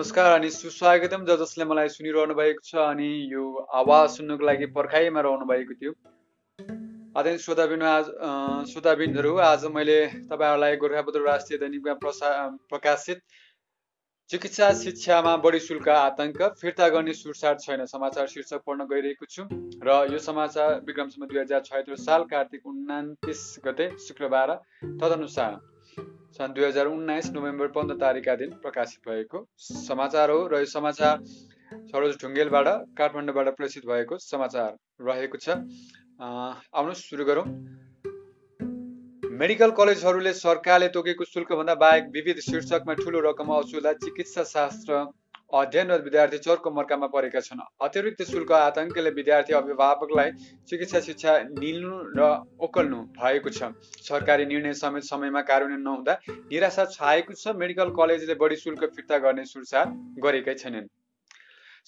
नमस्कार अनि सुस्वागतम ज जसले मलाई सुनिरहनु भएको छ अनि यो आवाज सुन्नुको लागि पर्खाइमा रहनु भएको थियो। आदरणीय श्रोताबिन आज श्रोताबिनहरू आज मैले तपाईँहरूलाई गोर्खापत्र राष्ट्रिय दैनिकमा प्रसा प्रकाशित चिकित्सा शिक्षामा बढी शुल्क आतङ्क फिर्ता गर्ने सुरसार छैन समाचार शीर्षक पढ्न गइरहेको छु। र यो समाचार विक्रमसम्म दुई हजार छयत्तर साल कार्तिक उन्तिस गते शुक्रबार तदनुसार सन् दुई हजार उन्नाइस नोभेम्बर पन्ध्र तारिकका दिन प्रकाशित भएको समाचार हो र यो समाचार सरोज ढुङ्गेलबाट काठमाडौँबाट प्रेषित भएको समाचार रहेको छ। आउनुहोस् सुरु गरौँ। मेडिकल कलेजहरूले सरकारले तोकेको शुल्कभन्दा बाहेक विविध शीर्षकमा ठुलो रकम असुल्दा चिकित्सा शास्त्र अध्ययन र विद्यार्थी चोरको मर्कामा परेका छन्। अतिरिक्त शुल्क आतङ्कले विद्यार्थी अभिभावकलाई चिकित्सा शिक्षा निल्नु र ओकल्नु भएको छ। सरकारी निर्णय समेत समयमा कार्यान्वयन नहुँदा निराशा छाएको छ। मेडिकल कलेजले बढी शुल्क फिर्ता गर्ने सुरसार गरेकै छैनन्।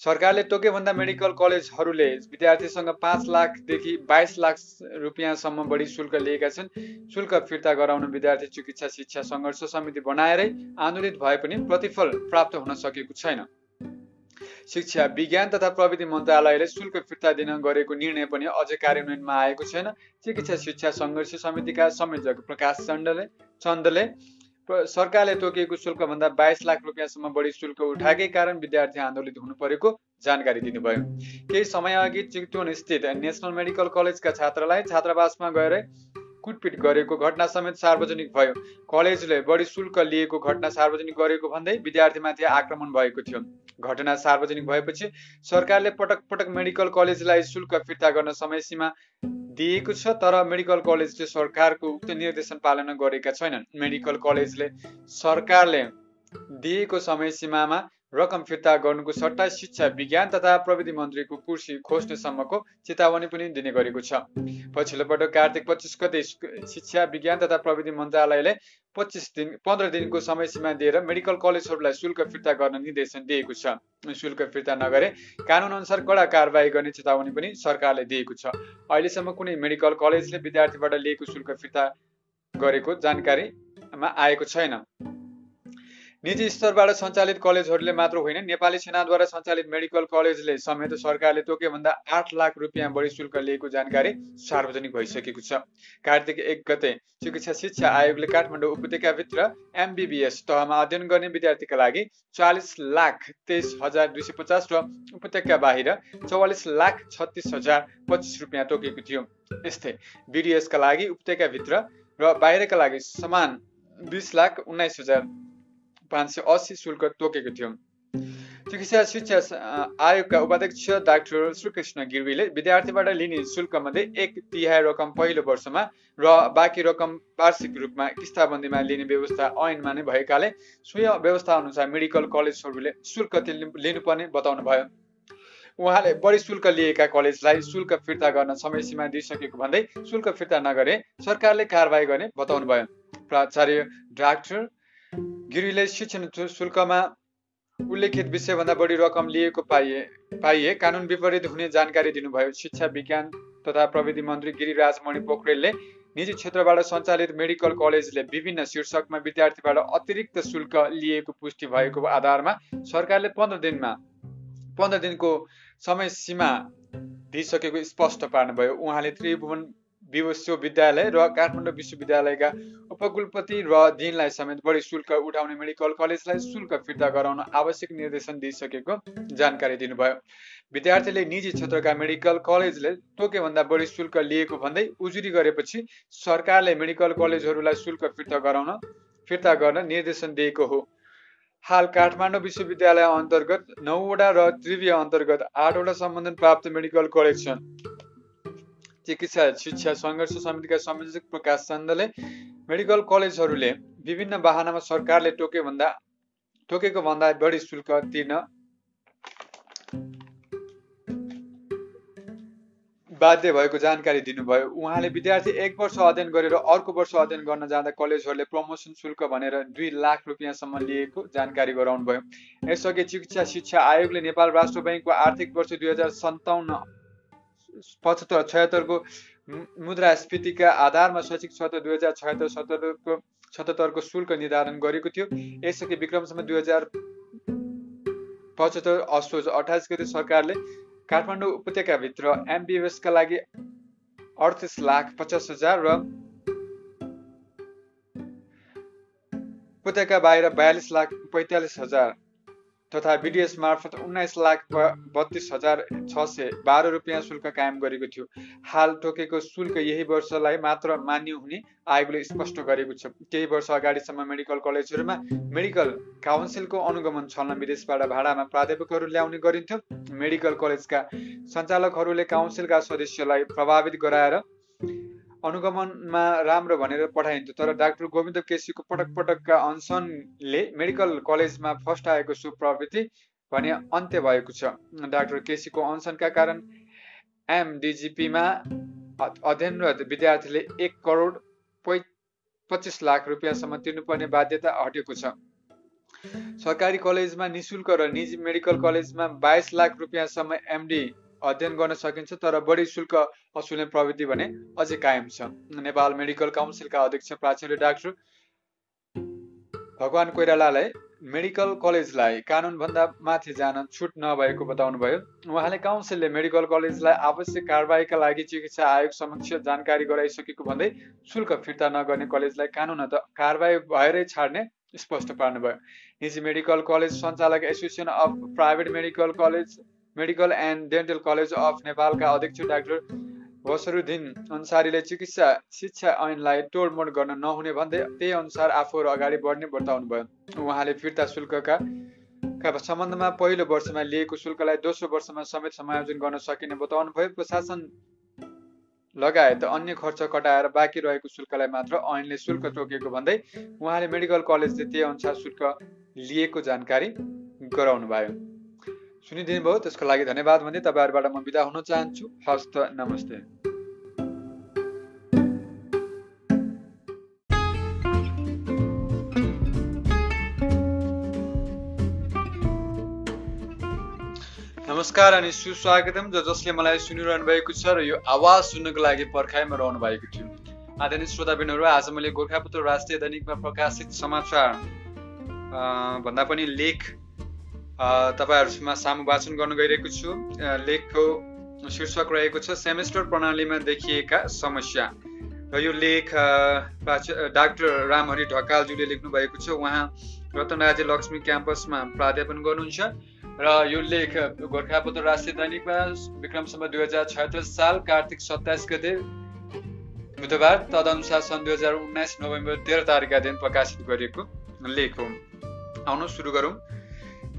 सरकारले तोकेभन्दा मेडिकल कलेजहरूले विद्यार्थीसँग पाँच लाखदेखि बाइस लाख रुपियाँसम्म बढी शुल्क लिएका छन्। शुल्क फिर्ता गराउन विद्यार्थी चिकित्सा शिक्षा सङ्घर्ष समिति बनाएरै आन्दोलित भए पनि प्रतिफल प्राप्त हुन सकेको छैन। शिक्षा विज्ञान तथा प्रविधि मन्त्रालयले शुल्क फिर्ता दिन गरेको निर्णय पनि अझै कार्यान्वयनमा आएको छैन। चिकित्सा शिक्षा सङ्घर्ष समितिका संयोजक प्रकाश चण्डले चन्दले सरकारले तोकिएको शुल्कभन्दा बाइस लाख रुपियाँसम्म बढी शुल्क उठाएकै कारण विद्यार्थी आन्दोलित हुनु परेको जानकारी दिनुभयो। केही समय अघि चितवन स्थित नेसनल मेडिकल कलेजका छात्रलाई छात्रावासमा गएर कुटपिट गरेको घटना समेत सार्वजनिक भयो। कलेजले बढी शुल्क लिएको घटना सार्वजनिक गरेको भन्दै विद्यार्थीमाथि आक्रमण भएको थियो। घटना सार्वजनिक भएपछि सरकारले पटक पटक मेडिकल कलेजलाई शुल्क फिर्ता गर्न समय सीमा दिएको छ तर मेडिकल कलेजले सरकारको उक्त निर्देशन पालना गरेका छैनन्। मेडिकल कलेजले सरकारले दिएको समय सीमामा रकम फिर्ता गर्नुको सट्टा शिक्षा विज्ञान तथा प्रविधि मन्त्रीको कुर्सी खोज्नेसम्मको चेतावनी पनि दिने गरेको छ। पछिल्लो पटक कार्तिक पच्चिस गते शिक्षा विज्ञान तथा प्रविधि मन्त्रालयले पच्चिस दिन पन्ध्र दिनको समय सीमा दिएर मेडिकल कलेजहरूलाई शुल्क फिर्ता गर्न निर्देशन दिएको छ। शुल्क फिर्ता नगरे कानुन अनुसार कडा कारवाही गर्ने चेतावनी पनि सरकारले दिएको छ। अहिलेसम्म कुनै मेडिकल कलेजले विद्यार्थीबाट लिएको शुल्क फिर्ता गरेको जानकारीमा आएको छैन। निजी स्तरबाट सञ्चालित कलेजहरूले मात्र होइन नेपाली सेनाद्वारा सञ्चालित मेडिकल कलेजले समेत सरकारले तोकेभन्दा आठ लाख रुपियाँ बढी शुल्क लिएको जानकारी सार्वजनिक भइसकेको छ। कार्तिक एक गते चिकित्सा शिक्षा आयोगले काठमाडौँ उपत्यकाभित्र एमबिबिएस तहमा अध्ययन गर्ने विद्यार्थीका लागि चालिस लाख तेइस हजार दुई सय पचास र उपत्यका बाहिर चौवालिस लाख छत्तिस हजार पच्चिस रुपियाँ तोकेको थियो। यस्तै बिडिएसका लागि उपत्यकाभित्र र बाहिरका लागि समान बिस लाख उन्नाइस हजार पाँच सय अस्सी शुल्क तोकेको थियो। चिकित्सा शिक्षा आयोगका उपाध्यक्ष डाक्टर श्रीकृष्ण गिर्वीले विद्यार्थीबाट लिने शुल्कमध्ये एक तिहाई रकम पहिलो वर्षमा र बाँकी रकम वार्षिक रूपमा किस्ताबन्दीमा लिने व्यवस्था ऐनमा नै भएकाले स्वय व्यवस्था अनुसार मेडिकल कलेजहरूले शुल्क लिनुपर्ने बताउनु भयो उहाँले बढी शुल्क लिएका कलेजलाई शुल्क फिर्ता गर्न समय सीमा दिइसकेको भन्दै शुल्क फिर्ता नगरे सरकारले कारवाही गर्ने बताउनु भयो प्राचार्य डाक्टर गिरीले शिक्षण शुल्कमा उल्लेखित विषयभन्दा बढी रकम लिएको पाइए पाइए। कानुन विपरीत हुने जानकारी दिनुभयो। शिक्षा विज्ञान तथा प्रविधि मन्त्री गिरिराज मणि पोखरेलले निजी क्षेत्रबाट सञ्चालित मेडिकल कलेजले विभिन्न शीर्षकमा विद्यार्थीबाट अतिरिक्त शुल्क लिएको पुष्टि भएको आधारमा सरकारले पन्ध्र दिनमा पन्ध्र दिनको समय सीमा दिइसकेको स्पष्ट पार्नुभयो। उहाँले त्रिभुवन विश्वविद्यालय र काठमाडौँ विश्वविद्यालयका उपकुलपति र दिनलाई समेत बढी शुल्क उठाउने मेडिकल कलेजलाई शुल्क फिर्ता गराउन आवश्यक निर्देशन दिइसकेको जानकारी दिनुभयो। विद्यार्थीले निजी क्षेत्रका मेडिकल कलेजले तोकेभन्दा बढी शुल्क लिएको भन्दै उजुरी गरेपछि सरकारले मेडिकल कलेजहरूलाई शुल्क फिर्ता गराउन फिर्ता गर्न निर्देशन दिएको हो। हाल काठमाडौँ विश्वविद्यालय अन्तर्गत नौवटा र त्रिवीय अन्तर्गत आठवटा सम्बन्धन प्राप्त मेडिकल कलेज छन्। चिकित्सा शिक्षा सङ्घर्ष समितिका संयोजक प्रकाश चन्दले मेडिकल कलेजहरूले विभिन्न वाहनामा सरकारले टोके भन्दा तोकेको भन्दा बढी शुल्क तिर्न बाध्य भएको जानकारी दिनुभयो। उहाँले विद्यार्थी एक वर्ष अध्ययन गरेर अर्को वर्ष अध्ययन गर्न जाँदा कलेजहरूले प्रमोसन शुल्क भनेर दुई लाख रुपियाँसम्म लिएको जानकारी गराउनु भयो यसअघि चिकित्सा शिक्षा आयोगले नेपाल राष्ट्र ब्याङ्कको आर्थिक वर्ष दुई हजार सन्ताउन्न पचहत्तर छयत्तरको मुद्रास्फीतिका आधारमा शैक्षिक सत्र दुई हजार छयत्तर सत्तरको सतहत्तरको शुल्क निर्धारण गरेको थियो। यसअघि विक्रमसम्म दुई हजार पचहत्तर असोज अठाइस गते सरकारले काठमाडौँ उपत्यकाभित्र एमबिबिएसका लागि अडतिस लाख पचास हजार र उपत्यका बाहिर बयालिस लाख पैँतालिस हजार तथा बिडिएस मार्फत उन्नाइस लाख बत्तिस हजार छ सय बाह्र रुपियाँ शुल्क कायम गरेको थियो। हाल तोकेको शुल्क यही वर्षलाई मात्र मान्य हुने आयोगले स्पष्ट गरेको छ। केही वर्ष अगाडिसम्म मेडिकल कलेजहरूमा मेडिकल काउन्सिलको अनुगमन छल्न विदेशबाट भाडामा प्राध्यापकहरू ल्याउने गरिन्थ्यो। मेडिकल कलेजका सञ्चालकहरूले काउन्सिलका सदस्यलाई प्रभावित गराएर अनुगमनमा राम्रो भनेर पठाइन्थ्यो तर डाक्टर गोविन्द केसीको पटक पटकका अनसनले मेडिकल कलेजमा फर्स्ट आएको सो प्रवृत्ति भने अन्त्य भएको छ। डाक्टर केसीको अनसनका कारण एमडिजिपीमा अध्ययनरत विद्यार्थीले एक करोड पच्चिस लाख रुपियाँसम्म तिर्नुपर्ने बाध्यता हटेको छ। सरकारी कलेजमा निशुल्क र निजी मेडिकल कलेजमा बाइस लाख रुपियाँसम्म एमडी अध्ययन गर्न सकिन्छ तर बढी शुल्क असुल्ने प्रविधि भने अझै कायम छ। नेपाल मेडिकल काउन्सिलका अध्यक्ष प्राचार्य डाक्टर भगवान कोइरालालाई मेडिकल कलेजलाई कानुनभन्दा माथि जान छुट नभएको बताउनुभयो। उहाँले काउन्सिलले मेडिकल कलेजलाई आवश्यक कारवाहीका लागि चिकित्सा आयोग समक्ष जानकारी गराइसकेको भन्दै शुल्क फिर्ता नगर्ने कलेजलाई कानुन कारवाही भएरै छाड्ने स्पष्ट पार्नुभयो। निजी मेडिकल कलेज सञ्चालक association of private medical college medical and dental college of नेपालका अध्यक्ष डाक्टर बसरुद्दिन अन्सारीले चिकित्सा शिक्षा ऐनलाई तोडमोड गर्न नहुने भन्दै त्यही अनुसार आफूहरू अगाडि बढ्ने बताउनु भयो उहाँले फिर्ता शुल्कका सम्बन्धमा पहिलो वर्षमा लिएको शुल्कलाई दोस्रो वर्षमा समेत समायोजन गर्न सकिने बताउनु भयो प्रशासन लगायत अन्य खर्च कटाएर बाँकी रहेको शुल्कलाई मात्र ऐनले शुल्क तोकेको भन्दै उहाँले मेडिकल कलेजले त्यही अनुसार शुल्क लिएको जानकारी गराउनु भयो सुनिदिनु भयो त्यसको लागि धन्यवाद भन्दै तपाईँहरूबाट म बिदा हुन चाहन्छु। हस्त नमस्ते। नमस्कार अनि सुस्वागतम। जो जसले मलाई सुनिरहनु भएको छ र यो आवाज सुन्नको लागि पर्खाइमा रहनु भएको थियो। आदरणीय श्रोताबिनहरू आज मैले गोर्खापत्र राष्ट्रिय दैनिकमा प्रकाशित समाचार भन्दा पनि लेख तपाईँहरूमा सामु वाचन गर्न गइरहेको छु। लेखको शीर्षक रहेको छ सेमेस्टर प्रणालीमा देखिएका समस्या। र यो लेख डाक्टर रामहरि ढकालज्यूले लेख्नु भएको छ। उहाँ रतनराजे लक्ष्मी क्याम्पसमा प्राध्यापन गर्नुहुन्छ। र यो लेख गोर्खापत्र राष्ट्रिय दैनिकमा विक्रमसम्म दुई हजार छत्तिस साल कार्तिक सत्ताइस गते बुधबार तदनुसार सन् दुई हजार उन्नाइस नोभेम्बर तेह्र तारिकका दिन प्रकाशित गरिएको लेख हो। आउनु सुरु गरौँ।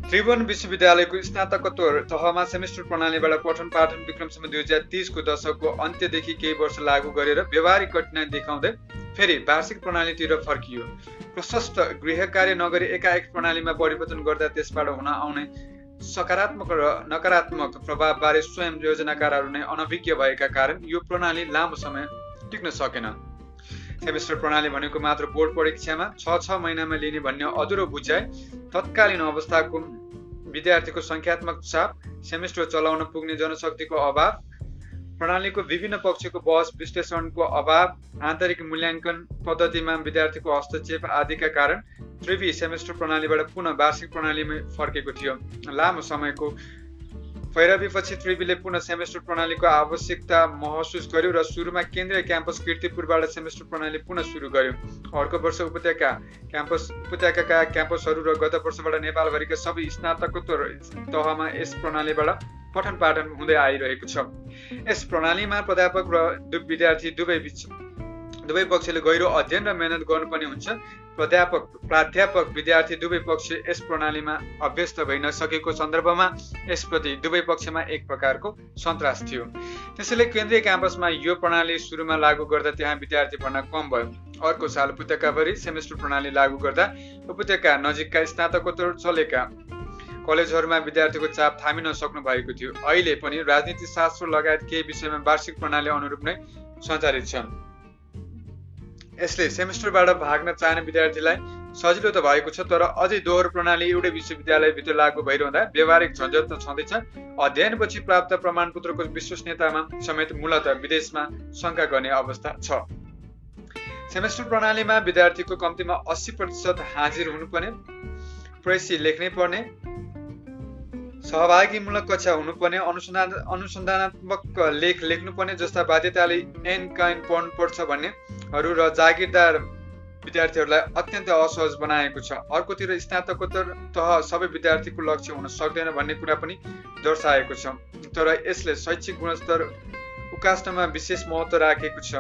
त्रिभुवन विश्वविद्यालयको स्नातकोत्तर तहमा सेमेस्टर प्रणालीबाट पठन पाठन विक्रमसम्म दुई हजार तिसको दशकको अन्त्यदेखि केही वर्ष लागू गरेर व्यवहारिक कठिनाइ देखाउँदै फेरि वार्षिक प्रणालीतिर फर्कियो। प्रशस्त गृह कार्य नगरी एकाएक प्रणालीमा परिवर्तन गर्दा त्यसबाट हुन आउने सकारात्मक र नकारात्मक प्रभावबारे स्वयं योजनाकारहरू नै अनभिज्ञ भएका कारण यो प्रणाली लामो समय टिक्न सकेन। सेमेस्टर प्रणाली भनेको मात्र बोर्ड परीक्षामा छ छ महिनामा लिने भन्ने अधुरो बुझाइ तत्कालीन अवस्थाको विद्यार्थीको सङ्ख्यात्मक चाप सेमेस्टर चलाउन पुग्ने जनशक्तिको अभाव प्रणालीको विभिन्न पक्षको बहस विश्लेषणको अभाव आन्तरिक मूल्याङ्कन पद्धतिमा विद्यार्थीको हस्तक्षेप आदिका कारण त्रिवी सेमेस्टर प्रणालीबाट पुनः वार्षिक प्रणालीमै फर्केको थियो। लामो समयको पैरवीपछि त्रिवीले पुनः सेमेस्टर प्रणालीको आवश्यकता महसुस गर्यो र सुरुमा केन्द्रीय क्याम्पस किर्तिपुरबाट सेमेस्टर प्रणाली पुनः सुरु गर्यो। अर्को वर्ष उपत्यका क्याम्पस उपत्यकाका क्याम्पसहरू र गत वर्षबाट नेपालभरिका सबै स्नातकोत्तर तहमा यस प्रणालीबाट पठन पाठन हुँदै आइरहेको छ। यस प्रणालीमा प्राध्यापक र विद्यार्थी दुवै बिच दुवै पक्षले गहिरो अध्ययन र मेहनत गर्नुपर्ने हुन्छ। प्राध्यापक प्राध्यापक विद्यार्थी दुवै पक्ष यस प्रणालीमा अभ्यस्त भइ नसकेको सन्दर्भमा यसप्रति दुवै पक्षमा एक प्रकारको सन्तास थियो। त्यसैले केन्द्रीय क्याम्पसमा यो प्रणाली सुरुमा लागू गर्दा त्यहाँ विद्यार्थी भर्ना कम भयो। अर्को साल उपत्यकाभरि सेमेस्टर प्रणाली लागू गर्दा उपत्यका नजिकका स्नातकोत्तर चलेका कलेजहरूमा विद्यार्थीको चाप थामिन सक्नु भएको थियो। अहिले पनि राजनीति शास्त्र लगायत केही विषयमा वार्षिक प्रणाली अनुरूप नै सञ्चालित छन्। यसले सेमेस्टरबाट भाग्न चाहने विद्यार्थीलाई सजिलो त भएको छ तर अझै दोहोरो प्रणाली एउटै विश्वविद्यालयभित्र लागू भइरहँदा व्यवहारिक झन्झट त छँदैछ। अध्ययनपछि प्राप्त प्रमाणपत्रको विश्वसनीयतामा समेत मूलत विदेशमा शङ्का गर्ने अवस्था छ। सेमेस्टर प्रणालीमा विद्यार्थीको कम्तीमा अस्सी प्रतिशत हाजिर हुनुपर्ने प्रेसी लेख्नै पर्ने सहभागीमूलक कक्षा हुनुपर्ने अनुसन्धान अनुसन्धानात्मक लेख लेख्नुपर्ने जस्ता बाध्यताले एन काइन पढ्नुपर्छ भन्नेहरू र जागिरदार विद्यार्थीहरूलाई अत्यन्त असहज बनाएको छ। अर्कोतिर स्नातकोत्तर तह सबै विद्यार्थीको लक्ष्य हुन सक्दैन भन्ने कुरा पनि दर्शाएको छ। तर यसले शैक्षिक गुणस्तर उकास्नमा विशेष महत्त्व राखेको छ।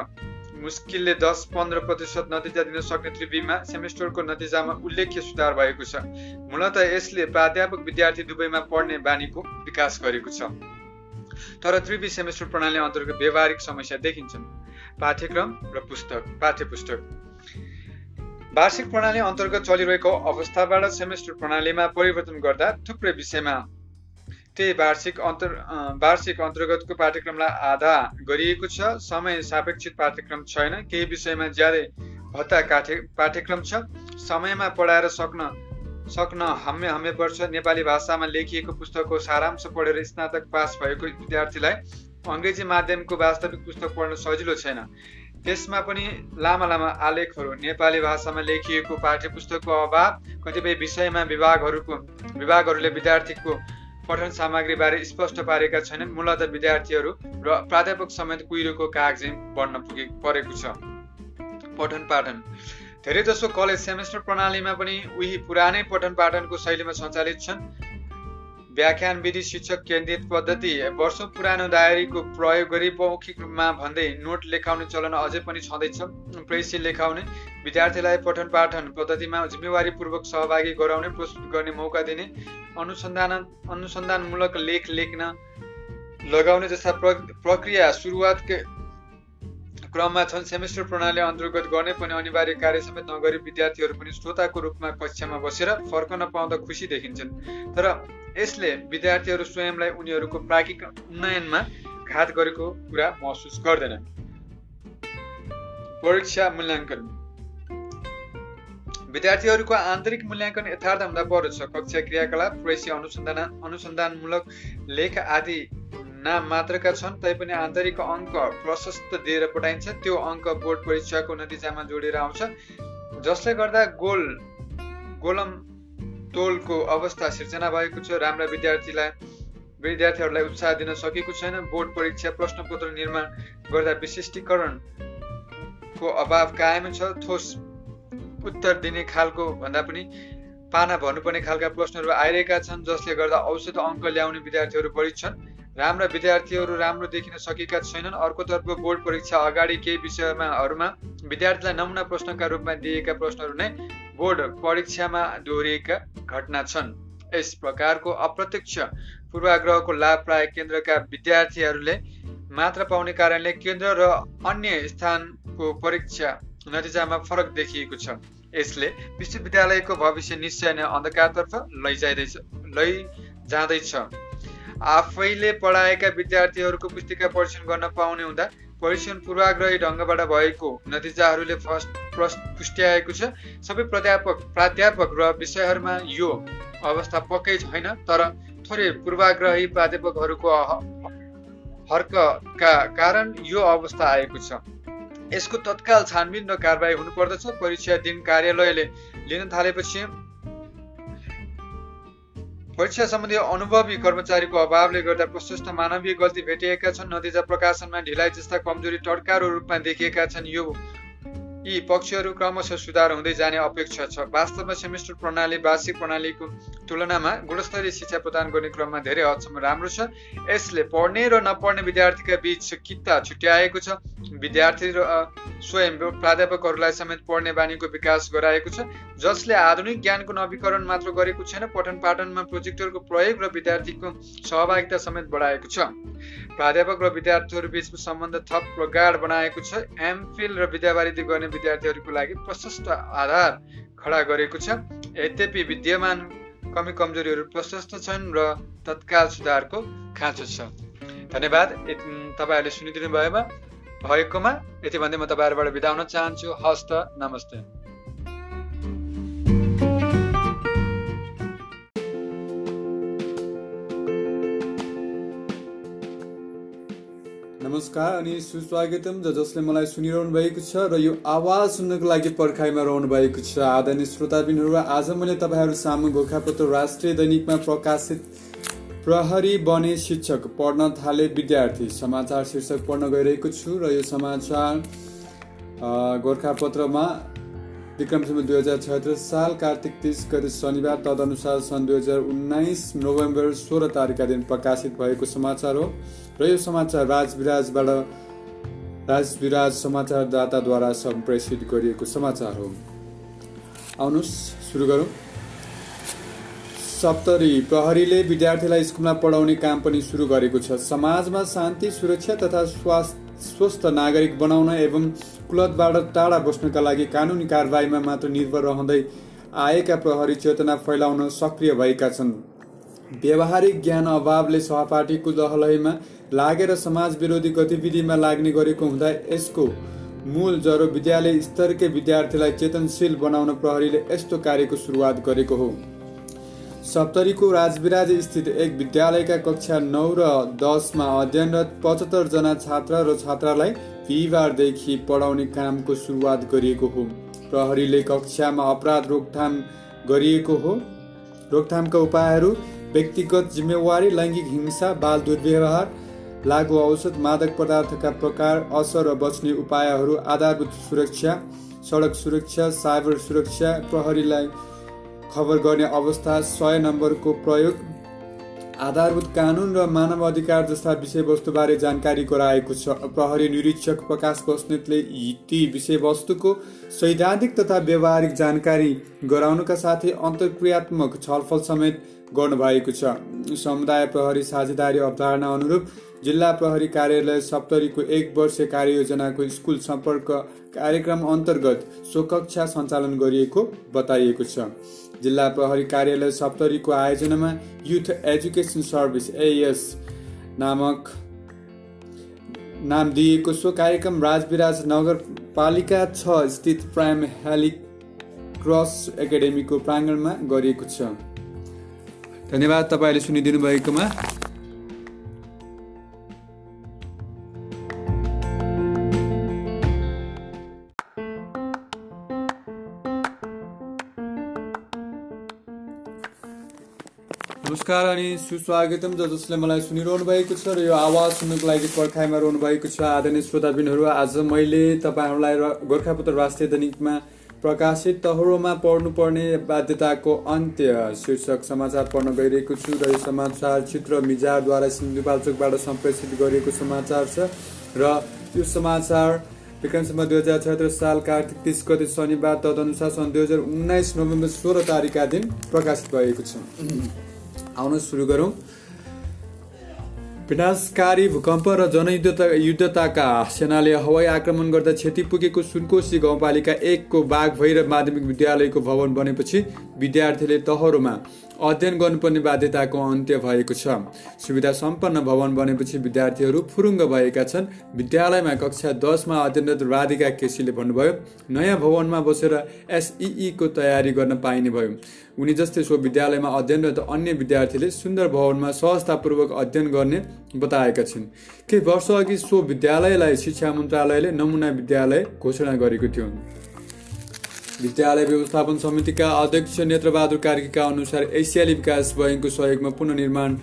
मुस्किलले दस पन्ध्र प्रतिशत नतिजा दिन सक्ने त्रिवीमा सेमेस्टरको नतिजामा उल्लेख्य सुधार भएको छ। मूलत यसले प्राध्यापक विद्यार्थी दुवैमा पढ्ने बानीको विकास गरेको छ। तर त्रिवी सेमेस्टर प्रणाली अन्तर्गत व्यवहारिक समस्या देखिन्छन्। पाठ्यक्रम र पुस्तक पाठ्य पुस्तक वार्षिक प्रणाली अन्तर्गत चलिरहेको अवस्थाबाट सेमेस्टर प्रणालीमा परिवर्तन गर्दा थुप्रै विषयमा। त्यही वार्षिक अन्तर् वार्षिक अन्तर्गतको पाठ्यक्रमलाई आधा गरिएको छ समय सापेक्षित पाठ्यक्रम छैन केही विषयमा ज्यादै भत्ता काठे पाठ्यक्रम छ समयमा पढाएर सक्न सक्न हम्मे हम्मे पर्छ। नेपाली भाषामा लेखिएको पुस्तकको सारांश पढेर स्नातक पास भएको विद्यार्थीलाई अङ्ग्रेजी माध्यमको वास्तविक पुस्तक पढ्न सजिलो छैन। त्यसमा पनि लामा लामा आलेखहरू नेपाली भाषामा लेखिएको पाठ्य पुस्तकको अभाव कतिपय विषयमा विभागहरूको विभागहरूले विद्यार्थीको पठन सामग्रीबारे स्पष्ट पारेका छैनन्। मूलत विद्यार्थीहरू र प्राध्यापक समेत कुहिरोको कागजी बढ्न पुगे परेको छ। पठन पाठन। धेरैजसो कलेज सेमेस्टर प्रणालीमा पनि उही पुरानै पठन पाठनको शैलीमा सञ्चालित छन्। व्याख्यान विधि शिक्षक केन्द्रित पद्धति वर्षौँ पुरानो डायरीको प्रयोग गरी मौखिकमा भन्दै नोट लेखाउने चलन अझै पनि छँदैछ। प्रेसी लेखाउने विद्यार्थीलाई पठन पाठन पद्धतिमा जिम्मेवारीपूर्वक सहभागी गराउने प्रस्तुत गर्ने मौका दिने अनुसन्धान अनुसन्धानमूलक लेख लेख्न लगाउने जस्ता प्रक्रिया सुरुवातकै क्रममा छन्। सेमेस्टर प्रणाली अन्तर्गत गर्ने पनि अनिवार्य कार्य समेत नगरी विद्यार्थीहरू पनि श्रोताको रूपमा कक्षामा बसेर फर्कन पाउँदा खुसी देखिन्छन्। तर यसले विद्यार्थीहरू स्वयंलाई उनीहरूको प्राज्ञिक उन्नयनमा घात गरेको कुरा महसुस गर्दैन। परीक्षा मूल्याङ्कन। विद्यार्थीहरूको आन्तरिक मूल्याङ्कन यथार्थ हुँदा पर्दछ कक्षा क्रियाकलाप प्रेसी अनुसन्धान अनुसन्धानमूलक लेख आदि नाम मात्रका छन् तैपनि आन्तरिक अङ्क प्रशस्त दिएर पठाइन्छ। त्यो अङ्क बोर्ड परीक्षाको नतिजामा जोडेर आउँछ। जसले गर्दा गोल गोलम तोलको अवस्था सिर्जना भएको छ। राम्रा विद्यार्थीलाई विद्यार्थीहरूलाई उत्साह दिन सकेको छैन। बोर्ड परीक्षा प्रश्नपत्र निर्माण गर्दा विशिष्टीकरणको अभाव कायम छ। ठोस उत्तर दिने खालको भन्दा पनि पाना भन्नुपर्ने खालका प्रश्नहरू आइरहेका छन् जसले गर्दा औसत अङ्क ल्याउने विद्यार्थीहरू बढी छन्। राम्रा विद्यार्थीहरू राम्रो देखिन सकेका छैनन्। अर्कोतर्फ बोर्ड परीक्षा अगाडि केही विषयमाहरूमा विद्यार्थीलाई नमुना प्रश्नका रूपमा दिएका प्रश्नहरू नै बोर्ड परीक्षामा दोहोरिएका घटना छन्। यस प्रकारको अप्रत्यक्ष पूर्वाग्रहको लाभ प्राय केन्द्रका विद्यार्थीहरूले मात्र पाउने कारणले केन्द्र र अन्य स्थानको परीक्षा नतिजामा फरक देखिएको छ। यसले विश्वविद्यालयको भविष्य निश्चय नै अन्धकारतर्फ लैजाँदैछ लैजाँदैछ। आफैले पढाएका विद्यार्थीहरूको पुस्तिका परीक्षण गर्न पाउने हुँदा परीक्षण पूर्वाग्रही ढङ्गबाट भएको नतिजाहरूले पुष्ट्याएको छ। सबै प्राध्यापक प्राध्यापक र विषयहरूमा यो अवस्था पक्कै छैन तर थोरै पूर्वाग्रही प्राध्यापकहरूको हर्कका कारण यो अवस्था आएको छ। यसको तत्काल छानबिन र कारवाही हुनुपर्दछ। परीक्षा दिन कार्यालयले लिन थालेपछि परीक्षा सम्बन्धी अनुभवी कर्मचारीको अभावले गर्दा प्रशस्त मानवीय गल्ती भेटिएका छन्। नतिजा प्रकाशनमा ढिलाइ जस्ता कमजोरी टड्कारो रूपमा देखिएका छन्। यो यी पक्षहरू क्रमशः सुधार हुँदै जाने अपेक्षा छ। वास्तवमा सेमेस्टर प्रणाली वार्षिक प्रणालीको तुलनामा गुणस्तरीय शिक्षा प्रदान गर्ने क्रममा धेरै हदसम्म राम्रो छ। यसले पढ्ने र नपढ्ने विद्यार्थीका बीच किता छुट्याएको छ। विद्यार्थी र स्वयं प्राध्यापकहरूलाई समेत पढ्ने बानीको विकास गराएको छ। जसले आधुनिक ज्ञानको नवीकरण मात्र गरेको छैन पठन पाठनमा प्रोजेक्टरको प्रयोग र विद्यार्थीको सहभागिता समेत बढाएको छ। प्राध्यापक र विद्यार्थीहरू बिचको सम्बन्ध थप प्रगाढ बनाएको छ। एमफिल र विद्यावारिधि गर्ने विद्यार्थीहरूको लागि प्रशस्त आधार खडा गरेको छ। यद्यपि विद्यमान कमी कमजोरीहरू प्रशस्त छन् र तत्काल सुधारको खाँचो छ। धन्यवाद। तपाईँहरूले सुनिदिनु भएमा भएकोमा यति भन्दै म तपाईँहरूबाट बिदा हुन चाहन्छु। हस्त नमस्ते। नमस्कार अनि सुस्वागतम। ज जसले मलाई सुनिरहनु भएको छ र यो आवाज सुन्नको लागि पर्खाइमा रहनु भएको छ। आदरणीय श्रोताबिनहरू आज मैले तपाईँहरू सामु गोर्खापत्र राष्ट्रिय दैनिकमा प्रकाशित प्रहरी बने शिक्षक पढ्न थाले विद्यार्थी। समाचार शीर्षक पढ्न गइरहेको छु र यो समाचार गोर्खापत्रमा विक्रमसम्म दुई हजार साल कार्तिक तिस गते शनिबार तदनुसार सन् दुई हजार उन्नाइस नोभेम्बर सोह्र तारिकका दिन प्रकाशित भएको समाचार हो। र यो समाचार राजविराजबाट राजविराज समाचारदाताद्वारा सम्प्रेषित गरिएको समाचार हो। आउनुहोस् सुरु गरौँ। सप्तरी प्रहरीले विद्यार्थीलाई स्कुलमा पढाउने काम पनि सुरु गरेको छ। समाजमा शान्ति सुरक्षा तथा स्वास्थ्य स्वस्थ नागरिक बनाउन एवं कुलतबाट टाढा बस्नका लागि कानुनी कारवाहीमा मात्र निर्भर रहँदै आएका प्रहरी चेतना फैलाउन सक्रिय भएका छन्। व्यवहारिक ज्ञान अभावले सहपाठीको दहलहीमा लागेर समाज विरोधी गतिविधिमा लाग्ने गरेको हुँदा यसको मूल जरो विद्यालय स्तरकै विद्यार्थीलाई चेतनशील बनाउन प्रहरीले यस्तो कार्यको सुरुवात गरेको हो। सप्तरीको राजविराज स्थित एक विद्यालयका कक्षा नौ र दसमा अध्ययनरत पचहत्तरजना छात्र र छात्रालाई बिहिबारदेखि पढाउने कामको सुरुवात गरिएको हो। प्रहरीले कक्षामा अपराध रोकथाम गरिएको हो। रोकथामका उपायहरू व्यक्तिगत जिम्मेवारी लैङ्गिक हिंसा बाल दुर्व्यवहार लागु औषध मादक पदार्थका प्रकार असर र बच्ने उपायहरू आधारभूत सुरक्षा सडक सुरक्षा साइबर सुरक्षा प्रहरीलाई खबर गर्ने अवस्था सय नम्बरको प्रयोग। आधारभूत कानुन र मानव अधिकार जस्ता विषयवस्तुबारे जानकारी गराएको छ। प्रहरी निरीक्षक प्रकाश बस्नेतले ती विषयवस्तुको सैद्धान्तिक तथा व्यवहारिक जानकारी गराउनका साथै अन्तर्क्रियात्मक छलफल समेत गर्नुभएको छ। समुदाय प्रहरी साझेदारी अवधारणा अनुरूप जिल्ला प्रहरी कार्यालय सप्तरीको एक वर्ष कार्ययोजनाको स्कुल सम्पर्क कार्यक्रम अन्तर्गत सो कक्षा सञ्चालन गरिएको बताइएको छ। जिल्ला प्रहरी कार्यालय सप्तरीको आयोजनामा युथ एजुकेसन सर्भिस एएस नामक नाम दिएको सो कार्यक्रम राजविराज नगरपालिका छ स्थित प्राइम हेली क्रस एकाडेमीको प्राङ्गणमा गरिएको छ। धन्यवाद तपाईँले सुनिदिनु भएकोमा नमस्कार अनि सुस्वागतम ज जसले मलाई सुनिरहनु भएको छ र यो आवाज सुन्नुको लागि पर्खाइमा रहनु भएको छ। आदरणीय श्रोताबिनहरू आज मैले तपाईँहरूलाई गोर्खापत्र राष्ट्रिय दैनिकमा प्रकाशित तहरोमा पढ्नुपर्ने बाध्यताको अन्त्य शीर्षक समाचार पढ्न गइरहेको छु र यो समाचार चित्र मिजारद्वारा सिन्धुपाल्चोकबाट सम्प्रेषित गरिएको समाचार छ र यो समाचार विक्रमसम्म दुई हजार छत्तिस साल कार्तिक तिस गते शनिबार तदनुसार सन् दुई हजार उन्नाइस नोभेम्बर सोह्र तारिकका दिन प्रकाशित भएको छ। आउन सुरु गरौँ। विनाशकारी भूकम्प र जनयुद्धता युद्धताका सेनाले हवाई आक्रमण गर्दा क्षति पुगेको सुनकोशी गाउँपालिका एकको बाघ भैरव माध्यमिक विद्यालयको भवन बनेपछि विद्यार्थीले तहरोमा अध्ययन गर्नुपर्ने बाध्यताको अन्त्य भएको छ। सुविधा सम्पन्न भवन बनेपछि विद्यार्थीहरू फुरुङ्ग भएका छन्। विद्यालयमा कक्षा दसमा अध्ययनरत राधिका केसीले भन्नुभयो नयाँ भवनमा बसेर एसइईको तयारी गर्न पाइने भयो। उनी जस्तै सो विद्यालयमा अध्ययनरत अन्य विद्यार्थीले सुन्दर भवनमा सहजतापूर्वक अध्ययन गर्ने बताएका छिन्। केही वर्ष अघि सो विद्यालयलाई शिक्षा मन्त्रालयले नमुना विद्यालय घोषणा गरेको थियो। विद्यालय व्यवस्थापन समितिका अध्यक्ष नेत्रबहादुर कार्कीका अनुसार एसियाली विकास बैङ्कको सहयोगमा पुननिर्माण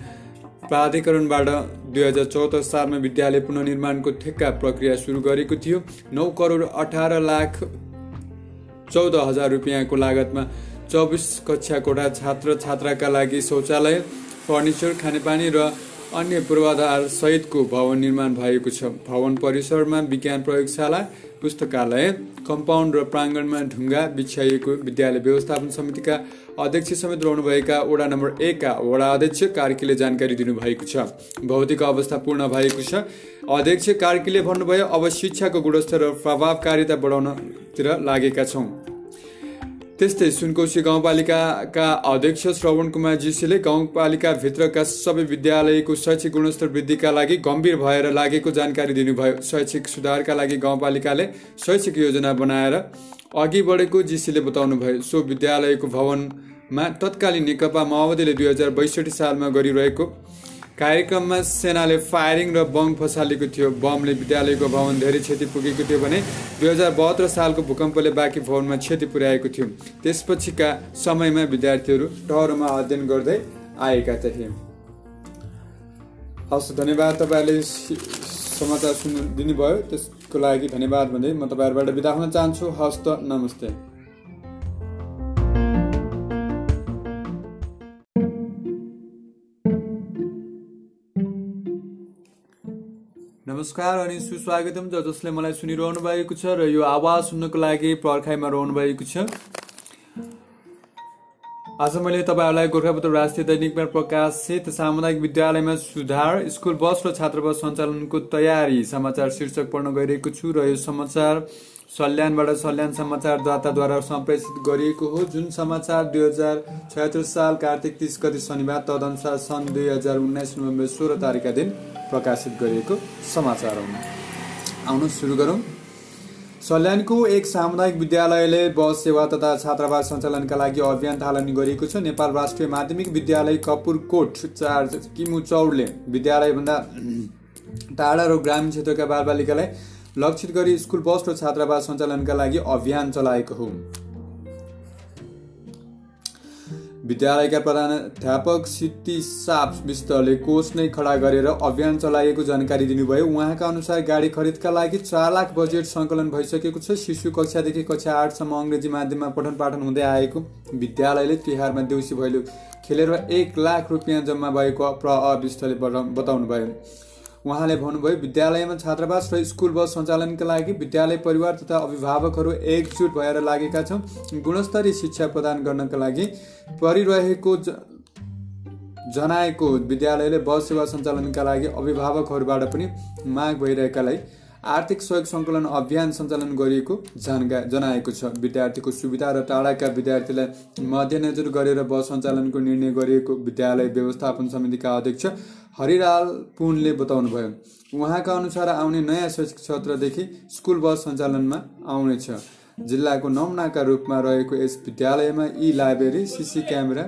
प्राधिकरणबाट दुई हजार चौहत्तर सालमा विद्यालय पुननिर्माणको ठेक्का प्रक्रिया सुरु गरेको थियो। नौ करोड अठार लाख चौध हजार रुपियाँको लागतमा चौबिस कक्षा कोठा छात्र छात्राका लागि शौचालय फर्निचर खानेपानी र अन्य पूर्वाधार सहितको भवन निर्माण भएको छ। भवन परिसरमा विज्ञान प्रयोगशाला पुस्तकालय कम्पाउन्ड र प्राङ्गणमा ढुङ्गा बिछ्याइएको विद्यालय व्यवस्थापन समितिका अध्यक्ष समेत रहनुभएका वडा नम्बर एकका वडा अध्यक्ष कार्कीले जानकारी दिनुभएको छ। भौतिक अवस्था पूर्ण भएको छ। अध्यक्ष कार्कीले भन्नुभयो अब शिक्षाको गुणस्तर र प्रभावकारिता बढाउनतिर लागेका छौँ। त्यस्तै सुनकोशी गाउँपालिकाका अध्यक्ष श्रवण कुमार जीसीले गाउँपालिकाभित्रका सबै विद्यालयको शैक्षिक गुणस्तर वृद्धिका लागि गम्भीर भएर लागेको जानकारी दिनुभयो। शैक्षिक सुधारका लागि गाउँपालिकाले शैक्षिक योजना बनाएर अघि बढेको जीसीले बताउनुभयो। सो विद्यालयको भवनमा तत्कालीन नेकपा माओवादीले दुई हजार बैसठी सालमा गरिरहेको कार्यक्रममा सेनाले फायरिङ र बम फसालेको थियो। बमले विद्यालयको भवन धेरै क्षति पुगेको थियो भने दुई हजार बहत्तर सालको भूकम्पले बाँकी भवनमा क्षति पुर्याएको थियो। त्यसपछिका समयमा विद्यार्थीहरू टहरोमा अध्ययन गर्दै आएका थिए। हस् धन्यवाद तपाईँहरूले समाचार सुन्नु दिनुभयो। त्यसको लागि धन्यवाद भन्दै म तपाईँहरूबाट बिदा हुन चाहन्छु। हस्त नमस्ते। नमस्कार अनि सुस्वागतम ज जसले मलाई सुनिरहनु भएको छ र यो आवाज सुन्नको लागि पर्खाइमा रहनु भएको छ। आज मैले तपाईँहरूलाई गोर्खापत्र राष्ट्रिय दैनिकमा प्रकाशित सामुदायिक विद्यालयमा सुधार स्कुल बस र छात्रावास सञ्चालनको तयारी समाचार शीर्षक पढ्न गइरहेको छु र यो समाचार सल्यानबाट सल्यान समाचारदाताद्वारा सम्प्रेषित गरिएको हो। जुन समाचार दुई हजार छयत्तर साल कार्तिक तिस गति शनिबार तदनुसार सन् दुई हजार उन्नाइस नोभेम्बर सोह्र तारिकका दिन प्रकाशित गरिएको समाचार हो। आउनु सुरु गरौँ। सल्यानको एक सामुदायिक विद्यालयले बस सेवा तथा छात्रावास सञ्चालनका लागि अभियान थालनी गरेको छ। नेपाल राष्ट्रिय माध्यमिक विद्यालय कपुरकोट चार किमु चौडले विद्यालयभन्दा टाढा र ग्रामीण क्षेत्रका बालबालिकालाई लक्षित गरी स्कुल बस र छात्रावास सञ्चालनका लागि अभियान चलाएको हो। विद्यालयका प्रधानाध्यापक सिद्धि साप विष्टले कोष नै खडा गरेर अभियान चलाइएको जानकारी दिनुभयो। उहाँका अनुसार गाडी खरिदका लागि चार लाख बजेट सङ्कलन भइसकेको छ। शिशु कक्षादेखि कक्षा आठसम्म अङ्ग्रेजी माध्यममा पठन पाठन हुँदै आएको विद्यालयले तिहारमा देउसी भैलो खेलेर एक लाख रुपियाँ जम्मा भएको प्र विष्टले बताउनुभयो। उहाँले भन्नुभयो विद्यालयमा छात्रावास र स्कुल बस सञ्चालनका लागि विद्यालय परिवार तथा अभिभावकहरू एकजुट भएर लागेका छौँ। गुणस्तरीय शिक्षा प्रदान गर्नका लागि परिरहेको जनाएको विद्यालयले बस सेवा सञ्चालनका लागि अभिभावकहरूबाट पनि माग भइरहेकालाई आर्थिक सहयोग सङ्कलन अभियान सञ्चालन गरिएको जानका जनाएको छ। विद्यार्थीको सुविधा र टाढाका विद्यार्थीलाई मध्यनजर गरेर बस सञ्चालनको निर्णय गरिएको विद्यालय व्यवस्थापन समितिका अध्यक्ष हरिलाल पुनले बताउनुभयो। उहाँका अनुसार आउने नयाँ शैक्षिक सत्रदेखि स्कुल बस सञ्चालनमा आउनेछ। जिल्लाको नमुनाका रूपमा रहेको यस विद्यालयमा यी लाइब्रेरी सिसी क्यामेरा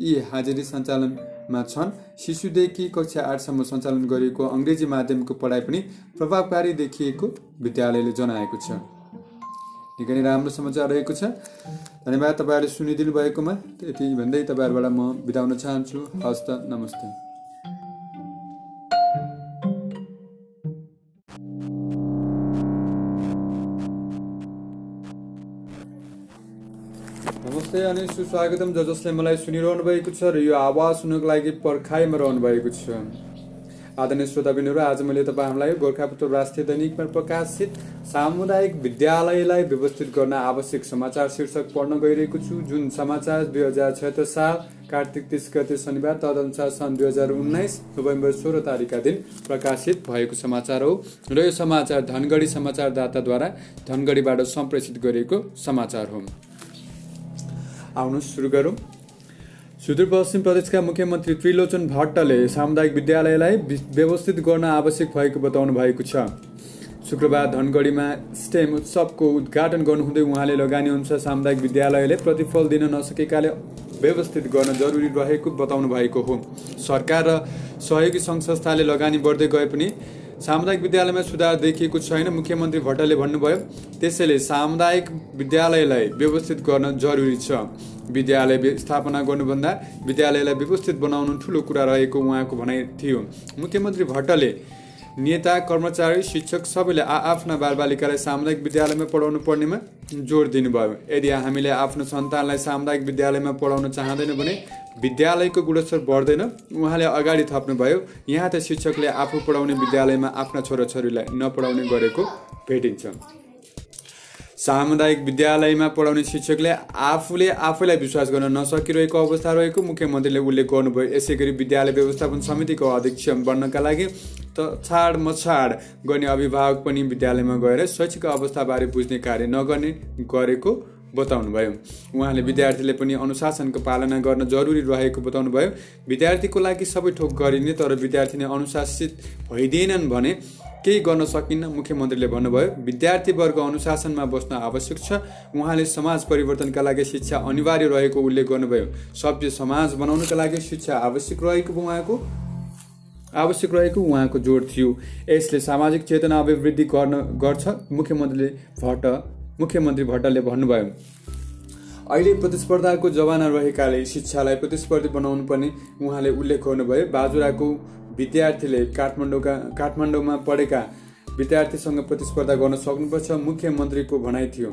यी हाजिरी सञ्चालन मा छन्। शिशुदेखि कक्षा आठसम्म सञ्चालन गरिएको अङ्ग्रेजी माध्यमको पढाइ पनि प्रभावकारी देखिएको विद्यालयले जनाएको छ। निकै नै राम्रो समाचार रहेको छ। धन्यवाद तपाईँहरूले सुनिदिनु भएकोमा त्यति भन्दै तपाईँहरूबाट म बिताउन चाहन्छु। हस्त नमस्ते। नमस्ते अनि सुस्वागतम ज जसले मलाई सुनिरहनु भएको छ र यो आवाज सुन्नको लागि पर्खाइमा रहनु भएको छ। आदरणीय श्रोताबिन्दुहरू आज मैले तपाईँहरूलाई गोर्खापत्र राष्ट्रिय दैनिकमा प्रकाशित सामुदायिक विद्यालयलाई व्यवस्थित गर्न आवश्यक समाचार शीर्षक पढ्न गइरहेको छु। जुन समाचार दुई हजार छत्तर साल कार्तिक तिस गते शनिबार तदनुसार सन् दुई हजार उन्नाइस नोभेम्बर सोह्र तारिकका दिन प्रकाशित भएको समाचार हो र यो समाचार धनगढी समाचारदाताद्वारा धनगढीबाट सम्प्रेषित गरिएको समाचार हो। आउनु सुरु गरौँ। सुदूरपश्चिम प्रदेशका मुख्यमन्त्री त्रिलोचन भट्टले सामुदायिक विद्यालयलाई व्यवस्थित गर्न आवश्यक भएको बताउनु भएको छ। शुक्रबार धनगढीमा स्टेम उत्सवको उद्घाटन गर्नुहुँदै उहाँले लगानी अनुसार सामुदायिक विद्यालयले प्रतिफल दिन नसकेकाले व्यवस्थित गर्न जरुरी रहेको बताउनु भएको हो। सरकार र सहयोगी सङ्घ संस्थाले लगानी बढ्दै गए पनि सामुदायिक विद्यालयमा सुधार देखिएको छैन मुख्यमन्त्री भट्टले भन्नुभयो। त्यसैले सामुदायिक विद्यालयलाई व्यवस्थित गर्न जरुरी छ। विद्यालय स्थापना गर्नुभन्दा विद्यालयलाई व्यवस्थित बनाउनु ठुलो कुरा रहेको उहाँको भनाइ थियो। मुख्यमन्त्री भट्टले नेता कर्मचारी शिक्षक सबैले आफ्ना बालबालिकालाई सामुदायिक विद्यालयमा पढाउनु पर्नेमा जोड दिनुभयो। यदि हामीले आफ्नो सन्तानलाई सामुदायिक विद्यालयमा पढाउन चाहँदैन भने विद्यालयको गुणस्तर बढ्दैन। उहाँले अगाडि थप्नुभयो यहाँ त शिक्षकले आफू पढाउने विद्यालयमा आफ्ना छोराछोरीलाई नपढाउने गरेको भेटिन्छ। सामुदायिक विद्यालयमा पढाउने शिक्षकले आफूले आफैलाई विश्वास गर्न नसकिरहेको अवस्था रहेको मुख्यमन्त्रीले उल्लेख गर्नुभयो। यसै गरी विद्यालय व्यवस्थापन समितिको अध्यक्ष बन्नका लागि त छाड मछाड गर्ने अभिभावक पनि विद्यालयमा गएर शैक्षिक अवस्थाबारे बुझ्ने कार्य नगर्ने गरेको बताउनुभयो। उहाँले विद्यार्थीले पनि अनुशासनको पालना गर्न जरुरी रहेको बताउनुभयो। विद्यार्थीको लागि सबै थोक गरिने तर विद्यार्थी नै अनुशासित भइदिएनन् भने केही गर्न सकिन्न मुख्यमन्त्रीले भन्नुभयो विद्यार्थी वर्ग अनुशासनमा बस्न आवश्यक छ। उहाँले समाज परिवर्तनका लागि शिक्षा अनिवार्य रहेको उल्लेख गर्नुभयो। सभ्य समाज बनाउनका लागि शिक्षा आवश्यक रहेको उहाँको आवश्यक रहेको उहाँको जोड थियो। यसले सामाजिक चेतना अभिवृद्धि गर्न गर्छ मुख्यमन्त्रीले भट्ट मुख्यमन्त्री भट्टले भन्नुभयो। अहिले प्रतिस्पर्धाको जमाना रहेकाले शिक्षालाई प्रतिस्पर्धी बनाउनु पर्ने उहाँले उल्लेख गर्नुभयो। बाजुराको विद्यार्थीले काठमाडौँका काठमाडौँमा पढेका विद्यार्थीसँग प्रतिस्पर्धा गर्न सक्नुपर्छ मुख्यमन्त्रीको भनाइ थियो।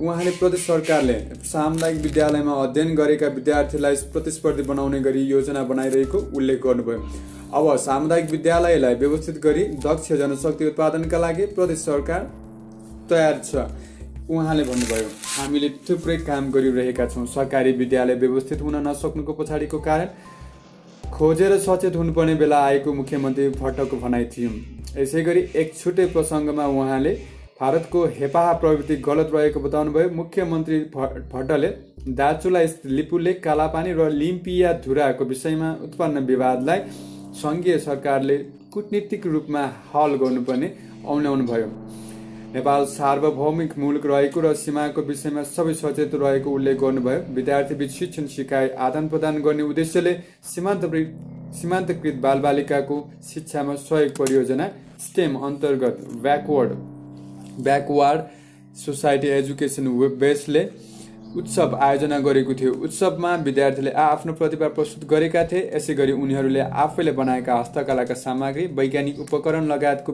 उहाँले प्रदेश सरकारले सामुदायिक विद्यालयमा अध्ययन गरेका विद्यार्थीलाई प्रतिस्पर्धी बनाउने गरी योजना बनाइरहेको उल्लेख गर्नुभयो। अब सामुदायिक विद्यालयलाई व्यवस्थित गरी दक्ष जनशक्ति उत्पादनका लागि प्रदेश सरकार तयार छ उहाँले भन्नुभयो। हामीले थुप्रै काम गरिरहेका छौँ। सरकारी विद्यालय व्यवस्थित हुन नसक्नुको पछाडिको कारण खोजेर सचेत हुनुपर्ने बेला आएको मुख्यमन्त्री भट्टको भनाइ थियो। यसै गरी एक छुट्टै प्रसङ्गमा उहाँले भारतको हेपाहा प्रवृत्ति गलत रहेको बताउनुभयो। मुख्यमन्त्री भट्टले दार्चुला लिपुले कालापानी र लिम्पिया धुराको विषयमा उत्पन्न विवादलाई सङ्घीय सरकारले कुटनीतिक रूपमा हल गर्नुपर्ने औल्याउनु भयो नेपाल सार्वभौमिक मुलुक रहेको र सीमाको विषयमा सबै सचेत रहेको उल्लेख गर्नुभयो। विद्यार्थीबीच शिक्षण सिकाइ आदान प्रदान गर्ने उद्देश्यले सीमान्त सीमान्तकृत बालबालिकाको शिक्षामा सहयोग परियोजना स्टेम अन्तर्गत backward backward society education web बेसले उत्सव आयोजना गरेको थियो। उत्सवमा विद्यार्थीले आफ्नो प्रतिभा प्रस्तुत गरेका थिए। यसै गरी उनीहरूले आफैले बनाएका हस्तकलाका सामग्री वैज्ञानिक उपकरण लगायतको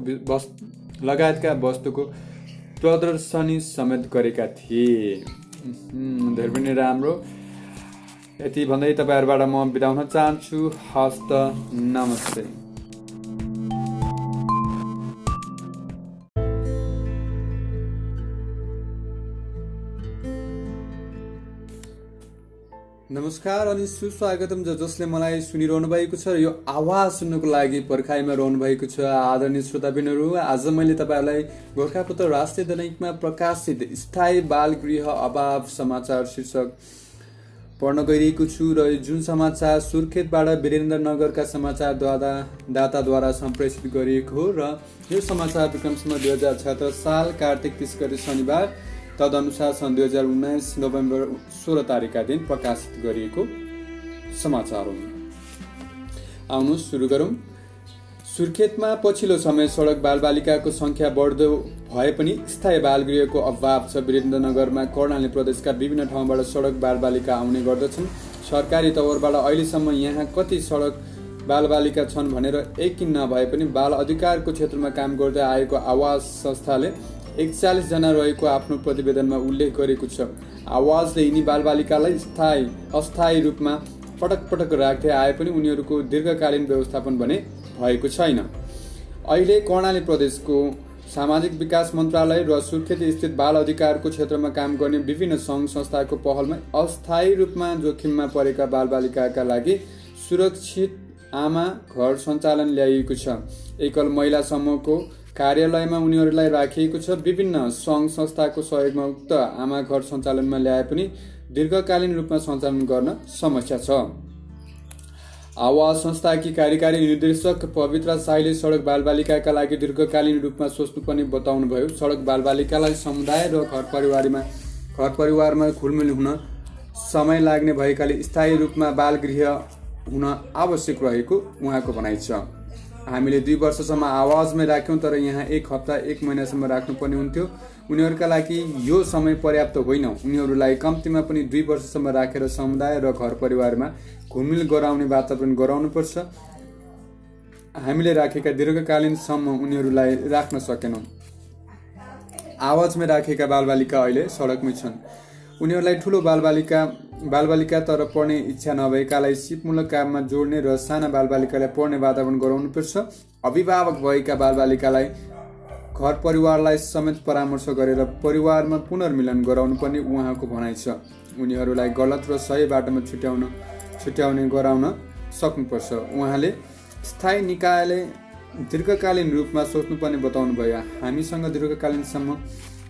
लगायतका वस्तुको प्रदर्शनी समेत गरेका थिए। धेरै पनि राम्रो। यति भन्दै तपाईँहरूबाट म बिताउन चाहन्छु। हस्त नमस्ते। नमस्कार अनि सुस्वागतम ज जसले मलाई सुनिरहनु भएको छ यो आवाज सुन्नुको लागि पर्खाइमा रहनु भएको छ। आदरणीय श्रोताबिनहरू आज मैले तपाईँहरूलाई गोर्खापत्र राष्ट्रिय दैनिकमा प्रकाशित स्थायी बाल गृह अभाव समाचार शीर्षक पढ्न गइरहेको छु र जुन समाचार सुर्खेतबाट वीरेन्द्रनगरका समाचारद्वारा दाताद्वारा सम्प्रेषित गरिएको हो र यो समाचार विक्रमसम्म दुई हजार छत्तर साल कार्तिक तिस गते शनिबार तदनुसार सन् दुई हजार उन्नाइस नोभेम्बर सोह्र तारिकका दिन प्रकाशित गरिएको समाचार हुन् आउनुहोस् सुरु गरौँ। सुर्खेतमा पछिल्लो समय सडक बालबालिकाको सङ्ख्या बढ्दो भए पनि स्थायी बालगृहको अभाव छ। वीरेन्द्रनगरमा कर्णाली प्रदेशका विभिन्न ठाउँबाट सडक बालबालिका आउने गर्दछन्। सरकारी तवरबाट अहिलेसम्म यहाँ कति सडक बालबालिका छन् भनेर यकिन नभए पनि बाल अधिकारको क्षेत्रमा काम गर्दै आएको आवाज संस्थाले एकचालिसजना रहेको आफ्नो प्रतिवेदनमा उल्लेख गरेको छ। आवाजले यिनी बालबालिकालाई स्थायी अस्थायी रूपमा पटक पटक राख्दै आए पनि उनीहरूको दीर्घकालीन व्यवस्थापन भने भएको छैन। अहिले कर्णाली प्रदेशको सामाजिक विकास मन्त्रालय र सुर्खेत स्थित बाल अधिकारको क्षेत्रमा काम गर्ने विभिन्न सङ्घ संस्थाको पहलमा अस्थायी रूपमा जोखिममा परेका बालबालिकाका लागि सुरक्षित आमा घर सञ्चालन ल्याइएको छ। एकल महिला समूहको कार्यालयमा उनीहरूलाई राखिएको छ विभिन्न सङ्घ संस्थाको सहयोगमा उक्त आमा घर सञ्चालनमा ल्याए पनि दीर्घकालीन रूपमा सञ्चालन गर्न समस्या छ। आवास संस्थाकी कार्यकारी निर्देशक पवित्र साईले सडक बालबालिकाका लागि दीर्घकालीन रूपमा सोच्नुपर्ने बताउनुभयो। सडक बालबालिकालाई समुदाय र घर परिवारमा घर परिवारमा खुलमिल हुन समय लाग्ने भएकाले स्थायी रूपमा बालगृह हुन आवश्यक रहेको उहाँको भनाइ छ। हामीले दुई वर्षसम्म आवाजमै राख्यौँ तर यहाँ एक हप्ता एक महिनासम्म राख्नुपर्ने हुन्थ्यो। उनीहरूका लागि यो समय पर्याप्त होइन। उनीहरूलाई कम्तीमा पनि दुई वर्षसम्म राखेर समुदाय र घर परिवारमा घुलमिल गराउने वातावरण गराउनुपर्छ। हामीले राखेका दीर्घकालीनसम्म उनीहरूलाई राख्न सकेनौँ। आवाजमै राखेका बालबालिका अहिले सडकमै छन्। उनीहरूलाई ठुलो बालबालिका बालबालिका तर पढ्ने इच्छा नभएकालाई सिपमूलक काममा जोड्ने र साना बालबालिकालाई पढ्ने वातावरण गराउनुपर्छ। अभिभावक भएका बालबालिकालाई घर परिवारलाई समेत परामर्श गरेर परिवारमा पुनर्मिलन गराउनु पर्ने उहाँको भनाइ छ। उनीहरूलाई गलत र सही बाटोमा छुट्याउन छुट्याउने गराउन सक्नुपर्छ। उहाँले स्थायी निकायले दीर्घकालीन रूपमा सोच्नुपर्ने बताउनु भयो हामीसँग दीर्घकालीनसम्म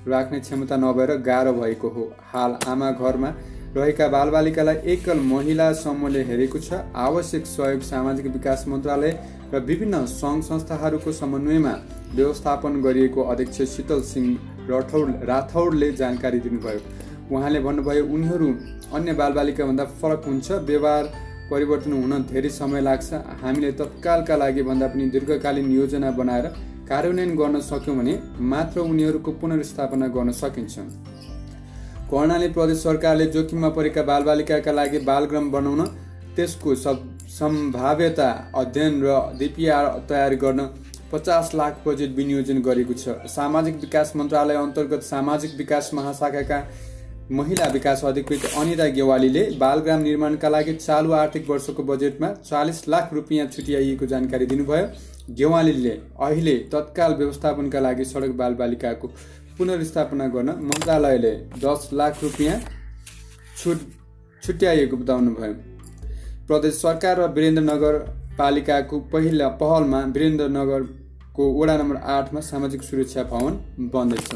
राख्ने क्षमता नभएर गाह्रो भएको हो। हाल आमा घरमा रहेका बालबालिकालाई एकल महिला समूहले हेरेको छ। आवश्यक सहयोग सामाजिक विकास मन्त्रालय र विभिन्न सङ्घ संस्थाहरूको समन्वयमा व्यवस्थापन गरिएको अध्यक्ष शीतल सिंह रठौड राठौडले जानकारी दिनुभयो। उहाँले भन्नुभयो उनीहरू अन्य बालबालिकाभन्दा फरक हुन्छ। व्यवहार परिवर्तन हुन धेरै समय लाग्छ। हामीले तत्कालका लागि भन्दा पनि दीर्घकालीन योजना बनाएर कार्यान्वयन गर्न सक्यौँ भने मात्र उनीहरूको पुनर्स्थापना गर्न सकिन्छ कर्णाली प्रदेश सरकारले जोखिममा परेका बालबालिकाका लागि बालग्राम बनाउन त्यसको सम्भाव्यता अध्ययन र डिपिआर तयार गर्न पचास लाख बजेट विनियोजन गरेको छ। सामाजिक विकास मन्त्रालय अन्तर्गत सामाजिक विकास महाशाखाका महिला विकास अधिकृत अनिता गेवालीले बालग्राम निर्माणका लागि चालु आर्थिक वर्षको बजेटमा चालिस लाख रुपियाँ छुट्याइएको जानकारी दिनुभयो। गेवालीले अहिले तत्काल व्यवस्थापनका लागि सडक बालबालिकाको पुनर्स्थापना गर्न मन्त्रालयले दस लाख रुपियाँ छुट छुट्याइएको बताउनुभयो। प्रदेश सरकार र वीरेन्द्रनगर पालिकाको पहिला पहलमा वीरेन्द्रनगरको वडा नम्बर आठमा सामाजिक सुरक्षा भवन बन्दैछ।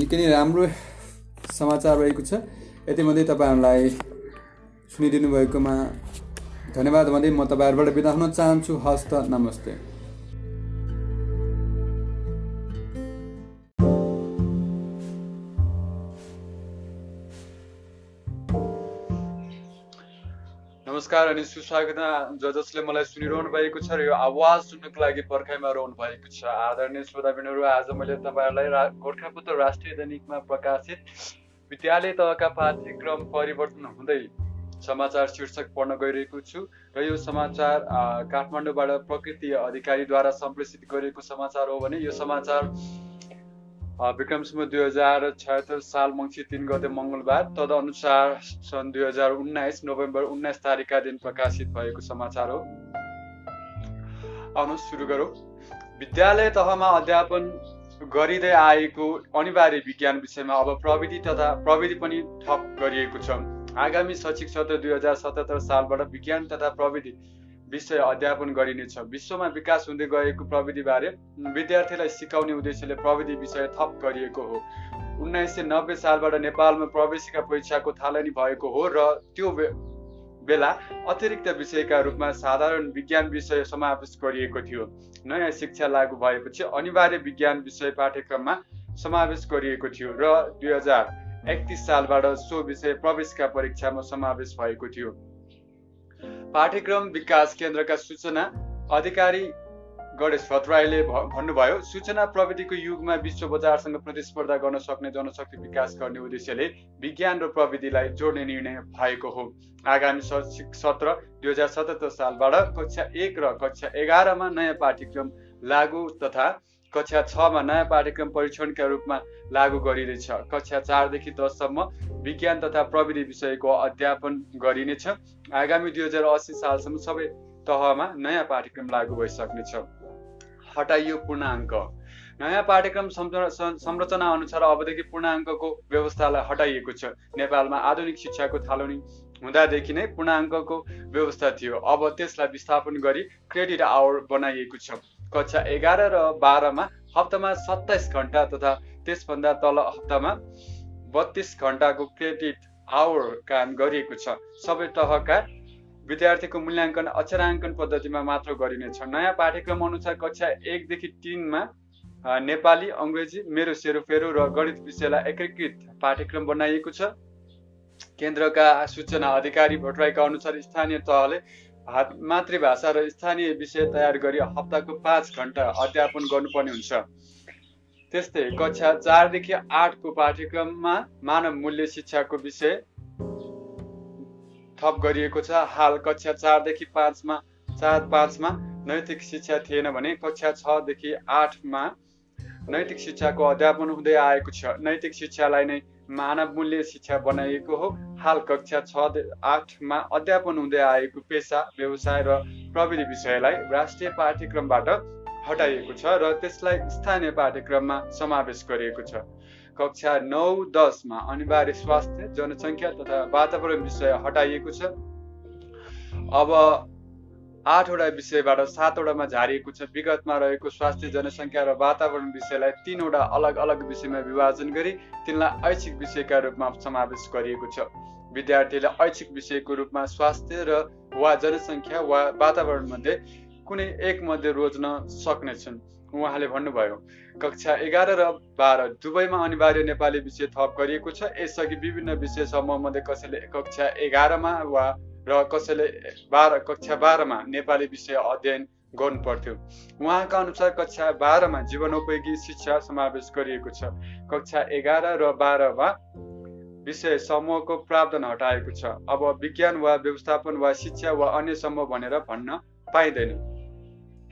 निकै नै राम्रो समाचार रहेको छ। यतिमध्ये तपाईँहरूलाई सुनिदिनु भएकोमा धन्यवाद भन्दै म तपाईँहरूबाट बिदा हुन चाहन्छु। हस्त नमस्ते। नमस्कार अनि सुस्वागत। ज जसले मलाई सुनिरहनु भएको छ र यो आवाज सुन्नको लागि पर्खाइमा रहनु भएको छ। आदरणीय श्रोताबिनहरू आज मैले तपाईँहरूलाई गोर्खापुत्र राष्ट्रिय दैनिकमा प्रकाशित विद्यालय तहका पाठ्यक्रम परिवर्तन हुँदै समाचार शीर्षक पढ्न गइरहेको छु र यो समाचार काठमाडौँबाट प्रकृति अधिकारीद्वारा सम्प्रेषित गरिएको समाचार हो भने यो समाचार विक्रमसम्म दुई हजार छयत्तर साल मङ्सिर तिन गते मङ्गलबार तदनुसार सन् दुई हजार उन्नाइस नोभेम्बर उन्नाइस तारिकका दिन प्रकाशित भएको समाचार हो। आउनुहोस् सुरु गरौँ। विद्यालय तहमा अध्यापन गरिँदै आएको अनिवार्य विज्ञान विषयमा अब प्रविधि तथा प्रविधि पनि थप गरिएको छ। आगामी शैक्षिक सत्र दुई हजार सतहत्तर सालबाट विज्ञान तथा प्रविधि विषय अध्यापन गरिनेछ विश्वमा विकास हुँदै गएको प्रविधिबारे विद्यार्थीलाई सिकाउने उद्देश्यले प्रविधि विषय थप गरिएको हो। उन्नाइस सय नब्बे सालबाट नेपालमा प्रवेशिका परीक्षाको थालनी भएको हो र त्यो बेला अतिरिक्त विषयका रूपमा साधारण विज्ञान विषय समावेश गरिएको थियो। नयाँ शिक्षा लागू भएपछि अनिवार्य विज्ञान विषय पाठ्यक्रममा समावेश गरिएको थियो र दुई हजार एकतिस सालबाट सो विषय प्रवेशका परीक्षामा समावेश भएको थियो। पाठ्यक्रम विकास केन्द्रका सूचना अधिकारी गणेश भट्टराईले भन्नुभयो सूचना प्रविधिको युगमा विश्व बजारसँग प्रतिस्पर्धा गर्न सक्ने जनशक्ति विकास गर्ने उद्देश्यले विज्ञान र प्रविधिलाई जोड्ने निर्णय भएको हो। आगामी शैक्षिक सत्र दुई हजार सतहत्तर सालबाट कक्षा एक र कक्षा एघारमा नयाँ पाठ्यक्रम लागू तथा कक्षा छमा नयाँ पाठ्यक्रम परीक्षणका रूपमा लागू गरिँदैछ कक्षा चारदेखि दससम्म विज्ञान तथा प्रविधि विषयको अध्यापन गरिनेछ। आगामी दुई हजार अस्सी सालसम्म सबै तहमा नयाँ पाठ्यक्रम लागू भइसक्नेछ। हटाइयो पूर्णाङ्क। नयाँ पाठ्यक्रम संरचना अनुसार अबदेखि पूर्णाङ्कको व्यवस्थालाई हटाइएको छ। नेपालमा आधुनिक शिक्षाको थालनी हुँदादेखि नै पूर्णाङ्कको व्यवस्था थियो। अब त्यसलाई विस्थापन गरी क्रेडिट आवर बनाइएको छ। कक्षा एघार र बाह्रमा हप्तामा सत्ताइस घन्टा तथा त्यसभन्दा तल हप्तामा बत्तिस घन्टाको क्रेडिट आवर काम गरिएको छ। सबै तहका विद्यार्थीको मूल्याङ्कन अक्षराङ्कन पद्धतिमा मात्र गरिनेछ नयाँ पाठ्यक्रम अनुसार कक्षा एकदेखि तिनमा नेपाली अङ्ग्रेजी मेरो सेरोफेरो र गणित विषयलाई एकीकृत पाठ्यक्रम बनाइएको छ। केन्द्रका सूचना अधिकारी भट्टराईका अनुसार स्थानीय तहले मातृभाषा र स्थानीय विषय तयार गरी हप्ताको पाँच घन्टा अध्यापन गर्नुपर्ने हुन्छ। त्यस्तै कक्षा चारदेखि आठको पाठ्यक्रममा मानव मूल्य शिक्षाको विषय थप गरिएको छ। हाल कक्षा चारदेखि पाँचमा चार पाँचमा नैतिक शिक्षा थिएन भने कक्षा छदेखि आठमा नैतिक शिक्षाको अध्यापन हुँदै आएको छ। नैतिक शिक्षालाई नै मानव मूल्य शिक्षा बनाइएको हो। हाल कक्षा छ आठमा अध्यापन हुँदै आएको पेसा व्यवसाय र प्रविधि विषयलाई राष्ट्रिय पाठ्यक्रमबाट हटाइएको छ र त्यसलाई स्थानीय पाठ्यक्रममा समावेश गरिएको छ। कक्षा नौ दसमा अनिवार्य स्वास्थ्य जनसङ्ख्या तथा वातावरण विषय हटाइएको छ। अब आठवटा विषयबाट सातवटामा झारिएको छ। विगतमा रहेको स्वास्थ्य जनसङ्ख्या र वातावरण विषयलाई तिनवटा अलग अलग विषयमा विभाजन गरी तिनलाई ऐच्छिक विषयका रूपमा समावेश गरिएको छ। विद्यार्थीले ऐच्छिक विषयको रूपमा स्वास्थ्य र वा जनसङ्ख्या वा वातावरण मध्ये कुनै एक मध्ये रोज्न सक्नेछन्। उहाँले भन्नुभयो कक्षा एघार र बाह्र दुवैमा अनिवार्य नेपाली विषय थप गरिएको छ। यसअघि विभिन्न विषय समूहमध्ये कसैले कक्षा एघारमा वा र कसैले बाह्र कक्षा बाह्रमा नेपाली विषय अध्ययन गर्नु पर्थ्यो उहाँका अनुसार कक्षा बाह्रमा जीवनोपयोगी शिक्षा समावेश गरिएको छ। कक्षा एघार र बाह्रमा विषय समूहको प्रावधान हटाएको छ। अब विज्ञान वा व्यवस्थापन वा शिक्षा वा अन्य समूह भनेर भन्न पाइँदैन।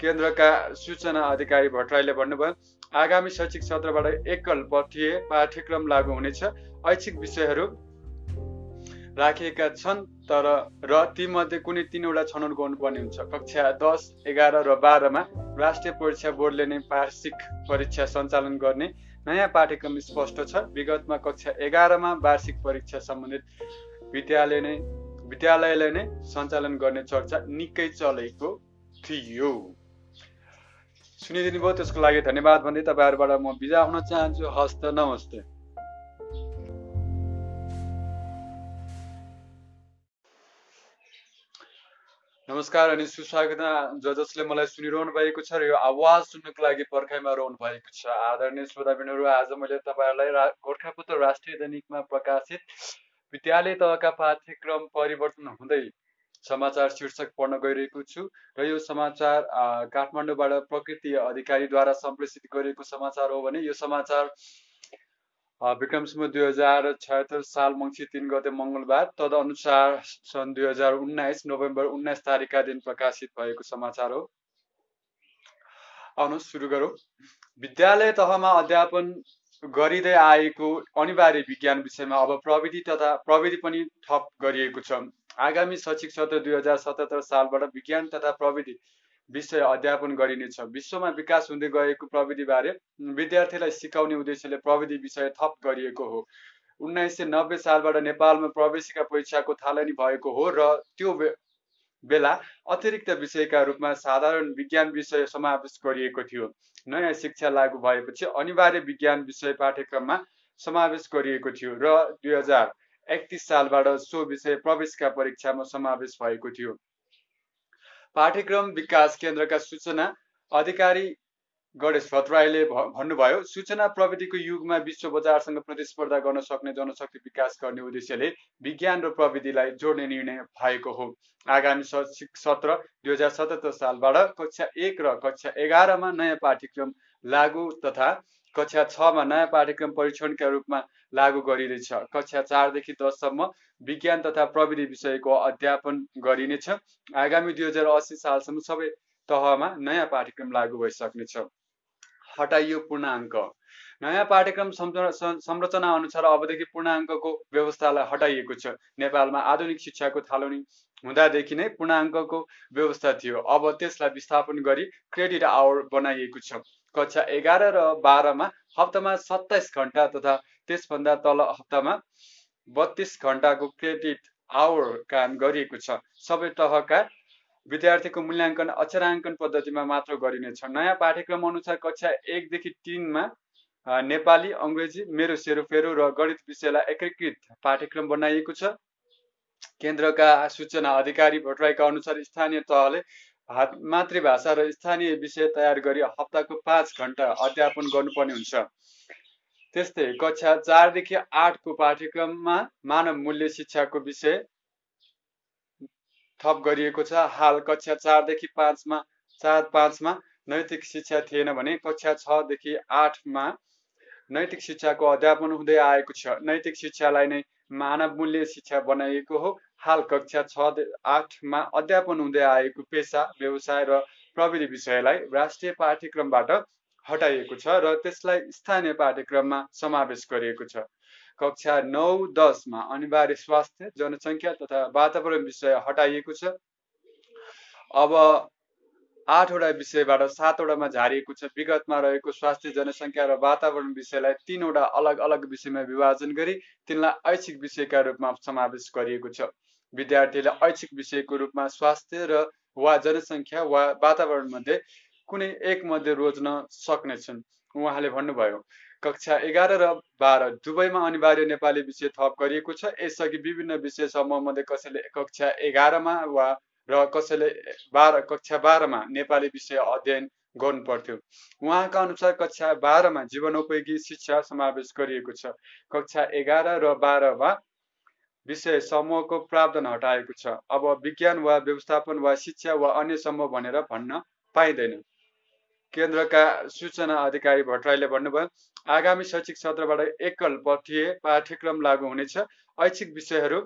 केन्द्रका सूचना अधिकारी भट्टराईले भन्नुभयो आगामी शैक्षिक सत्रबाट एकल पठीय पाठ्यक्रम लागू हुनेछ। ऐच्छिक विषयहरू राखिएका छन् तर र तीमध्ये कुनै तिनवटा छनौट गर्नुपर्ने हुन्छ। कक्षा दस एघार र बाह्रमा राष्ट्रिय परीक्षा बोर्डले नै वार्षिक परीक्षा सञ्चालन गर्ने नयाँ पाठ्यक्रम स्पष्ट छ। विगतमा कक्षा एघारमा वार्षिक परीक्षा सम्बन्धित विद्यालय नै विद्यालयले नै सञ्चालन गर्ने चर्चा निकै चलेको थियो। सुनिदिनु भयो त्यसको लागि धन्यवाद भन्दै तपाईँहरूबाट म बिदा हुन चाहन्छु। हस्त नमस्ते। नमस्कार अनि सुस्वागत ज जसले मलाई सुनिरहनु भएको छ र यो आवाज सुन्नको लागि पर्खाइमा रहनु भएको छ। आदरणीय श्रोताबिनहरू आज मैले तपाईँहरूलाई रा गोर्खापत्र राष्ट्रिय दैनिकमा प्रकाशित विद्यालय तहका पाठ्यक्रम परिवर्तन हुँदै समाचार शीर्षक पढ्न गइरहेको छु र यो समाचार काठमाडौँबाट प्रकृति अधिकारीद्वारा सम्प्रेषित गरिएको समाचार हो भने यो समाचार विक्रमसम्म दुई हजार छयत्तर साल मङ्सिर तिन गते मङ्गलबार तदनुसार सन् दुई हजार उन्नाइस नोभेम्बर उन्नाइस तारिकका दिन प्रकाशित भएको समाचार हो। आउनुहोस् सुरु गरौँ। विद्यालय तहमा अध्यापन गरिँदै आएको अनिवार्य विज्ञान विषयमा अब प्रविधि तथा प्रविधि पनि थप गरिएको छ। आगामी शैक्षिक सत्र दुई हजार सतहत्तर सालबाट विज्ञान तथा प्रविधि विषय अध्यापन गरिनेछ विश्वमा विकास हुँदै गएको प्रविधिबारे विद्यार्थीलाई सिकाउने उद्देश्यले प्रविधि विषय थप गरिएको हो। उन्नाइस सय नब्बे सालबाट नेपालमा प्रवेशिका परीक्षाको थालनी भएको हो र त्यो बेला अतिरिक्त विषयका रूपमा साधारण विज्ञान विषय समावेश गरिएको थियो। नयाँ शिक्षा लागू भएपछि अनिवार्य विज्ञान विषय पाठ्यक्रममा समावेश गरिएको थियो र दुई हजार एकतिस सालबाट सो विषय प्रवेशका परीक्षामा समावेश भएको थियो। पाठ्यक्रम विकास केन्द्रका सूचना अधिकारी गणेश भट्टराईले भन्नुभयो सूचना प्रविधिको युगमा विश्व बजारसँग प्रतिस्पर्धा गर्न सक्ने जनशक्ति विकास गर्ने उद्देश्यले विज्ञान र प्रविधिलाई जोड्ने निर्णय भएको हो। आगामी शैक्षिक सत्र दुई हजार सतहत्तर सालबाट कक्षा एक र कक्षा एघारमा नयाँ पाठ्यक्रम लागू तथा कक्षा छमा नयाँ पाठ्यक्रम परीक्षणका रूपमा लागू गरिँदैछ कक्षा चारदेखि दससम्म विज्ञान तथा प्रविधि विषयको अध्यापन गरिनेछ। आगामी दुई हजार अस्सी सालसम्म सबै तहमा नयाँ पाठ्यक्रम लागू भइसक्नेछ। हटाइयो पूर्णाङ्क। नयाँ पाठ्यक्रम संरचना अनुसार अबदेखि पूर्णाङ्कको व्यवस्थालाई हटाइएको छ। नेपालमा आधुनिक शिक्षाको थालनी हुँदादेखि नै पूर्णाङ्कको व्यवस्था थियो। अब त्यसलाई विस्थापन गरी क्रेडिट आवर बनाइएको छ। कक्षा एघार र बाह्रमा हप्तामा सत्ताइस घन्टा तथा त्यसभन्दा तल हप्तामा बत्तिस घन्टाको क्रेडिट आवर काम गरिएको छ। सबै तहका विद्यार्थीको मूल्याङ्कन अक्षराङ्कन पद्धतिमा मात्र गरिनेछ। नयाँ पाठ्यक्रम अनुसार कक्षा एकदेखि तिनमा नेपाली अङ्ग्रेजी मेरो सेरोफेरो र गणित विषयलाई एकीकृत पाठ्यक्रम बनाइएको छ। केन्द्रका सूचना अधिकारी भट्टराईका अनुसार स्थानीय तहले मातृभाषा र स्थानीय विषय तयार गरी हप्ताको पाँच घन्टा अध्यापन गर्नुपर्ने हुन्छ। त्यस्तै कक्षा चारदेखि आठको पाठ्यक्रममा मानव मूल्य शिक्षाको विषय थप गरिएको छ। हाल कक्षा चारदेखि पाँचमा चार पाँचमा नैतिक शिक्षा थिएन भने कक्षा छदेखि आठमा नैतिक शिक्षाको अध्यापन हुँदै आएको छ। नैतिक शिक्षालाई नै मानव मूल्य शिक्षा बनाइएको हो। हाल कक्षा छ आठमा अध्यापन हुँदै आएको पेसा व्यवसाय र प्रविधि विषयलाई राष्ट्रिय पाठ्यक्रमबाट हटाइएको छ र त्यसलाई स्थानीय पाठ्यक्रममा समावेश गरिएको छ। कक्षा नौ दसमा अनिवार्य स्वास्थ्य जनसङ्ख्या तथा वातावरण विषय हटाइएको छ। अब आठवटा विषयबाट सातवटामा झारिएको छ। विगतमा रहेको स्वास्थ्य जनसङ्ख्या र वातावरण विषयलाई तिनवटा अलग अलग विषयमा विभाजन गरी तिनलाई ऐच्छिक विषयका रूपमा समावेश गरिएको छ। विद्यार्थीले ऐच्छिक विषयको रूपमा स्वास्थ्य र वा जनसङ्ख्या वा वातावरण मध्ये कुनै एक मध्ये रोज्न सक्नेछन्। उहाँले भन्नुभयो कक्षा एघार र बाह्र दुवैमा अनिवार्य नेपाली विषय थप गरिएको छ। यसअघि विभिन्न विषय समूहमध्ये कसैले कक्षा एघारमा वा र कसैले बाह्र कक्षा बाह्रमा नेपाली विषय अध्ययन गर्नु पर्थ्यो उहाँका अनुसार कक्षा बाह्रमा जीवनोपयोगी शिक्षा समावेश गरिएको छ। कक्षा एघार र बाह्रमा विषय समूहको प्रावधान हटाएको छ। अब विज्ञान वा व्यवस्थापन वा शिक्षा वा अन्य समूह भनेर भन्न पाइँदैन। केन्द्रका सूचना अधिकारी भट्टराईले भन्नुभयो आगामी शैक्षिक सत्रबाट एकल पठीय पाठ्यक्रम लागू हुनेछ। ऐच्छिक विषयहरू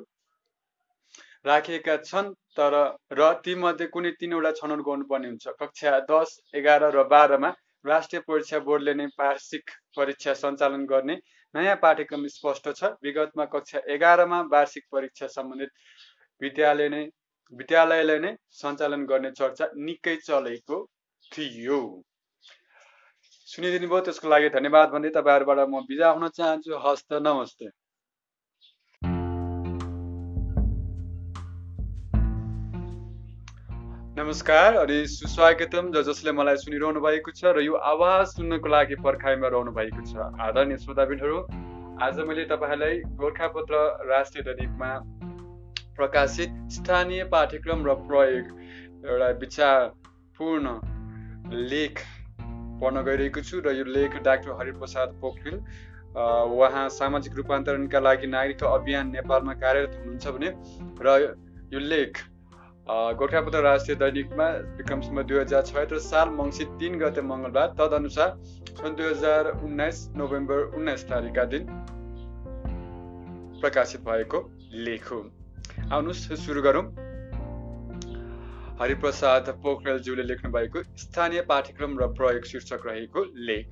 राखिएका छन् तर र तीमध्ये कुनै तिनवटा छनौट गर्नुपर्ने हुन्छ। कक्षा दस एघार र बाह्रमा राष्ट्रिय परीक्षा बोर्डले नै वार्षिक परीक्षा सञ्चालन गर्ने नयाँ पाठ्यक्रम स्पष्ट छ। विगतमा कक्षा एघारमा वार्षिक परीक्षा सम्बन्धित विद्यालय नै विद्यालयले नै सञ्चालन गर्ने चर्चा निकै चलेको थियो। सुनिदिनु भयो त्यसको लागि धन्यवाद भन्दै तपाईँहरूबाट म बिदा हुन चाहन्छु। हस्त नमस्ते। नमस्कार अनि सुस्वागतम ज जसले मलाई सुनिरहनु भएको छ र यो आवाज सुन्नको लागि पर्खाइमा रहनु भएको छ। आदरणीय श्रोताबिनहरू आज मैले तपाईँहरूलाई गोर्खापत्र राष्ट्रिय दैनिकमा प्रकाशित स्थानीय पाठ्यक्रम र प्रयोग एउटा विचारपूर्ण लेख पढ्न गइरहेको छु र यो लेख डाक्टर हरिप्रसाद पोखरेल उहाँ सामाजिक रूपान्तरणका लागि नागरिक अभियान नेपालमा कार्यरत हुनुहुन्छ भने र यो लेख गोर्खापत्र राष्ट्रिय दैनिकमा विक्रमसम्म दुई हजार छयत्तर साल मङ्सिर तिन गते मङ्गलबार तदनुसार सन् दुई हजार उन्नाइस नोभेम्बर उन्नाइस तारिकका दिन प्रकाशित भएको लेख। हो आउनुहोस् सुरु गरौँ। हरिप्रसाद पोखरेलज्यूले लेख्नु भएको स्थानीय पाठ्यक्रम र प्रयोग शीर्षक रहेको लेख।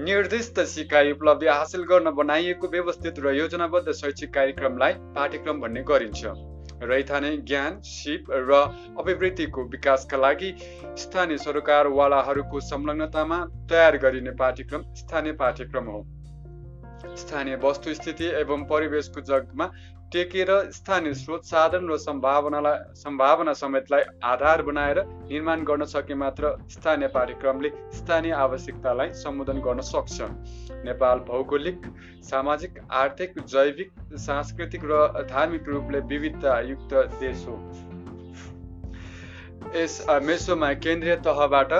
निर्दिष्ट सिकाइ उपलब्धि हासिल गर्न बनाइएको व्यवस्थित र योजनाबद्ध शैक्षिक कार्यक्रमलाई पाठ्यक्रम भन्ने गरिन्छ। रैथाने ज्ञान सिप र अभिवृद्धिको विकासका लागि स्थानीय सरकारवालाहरूको संलग्नतामा तयार गरिने पाठ्यक्रम स्थानीय पाठ्यक्रम हो स्थानीय वस्तुस्थिति एवं परिवेशको जगमा टेकेर स्थानीय स्रोत साधन र सम्भावनालाई सम्भावना समेतलाई आधार बनाएर निर्माण गर्न सके मात्र स्थानीय पाठ्यक्रमले स्थानीय आवश्यकतालाई सम्बोधन गर्न सक्छ नेपाल भौगोलिक सामाजिक आर्थिक जैविक सांस्कृतिक र धार्मिक रूपले विविधतायुक्त देश हो। यस मेसोमा केन्द्रीय तहबाट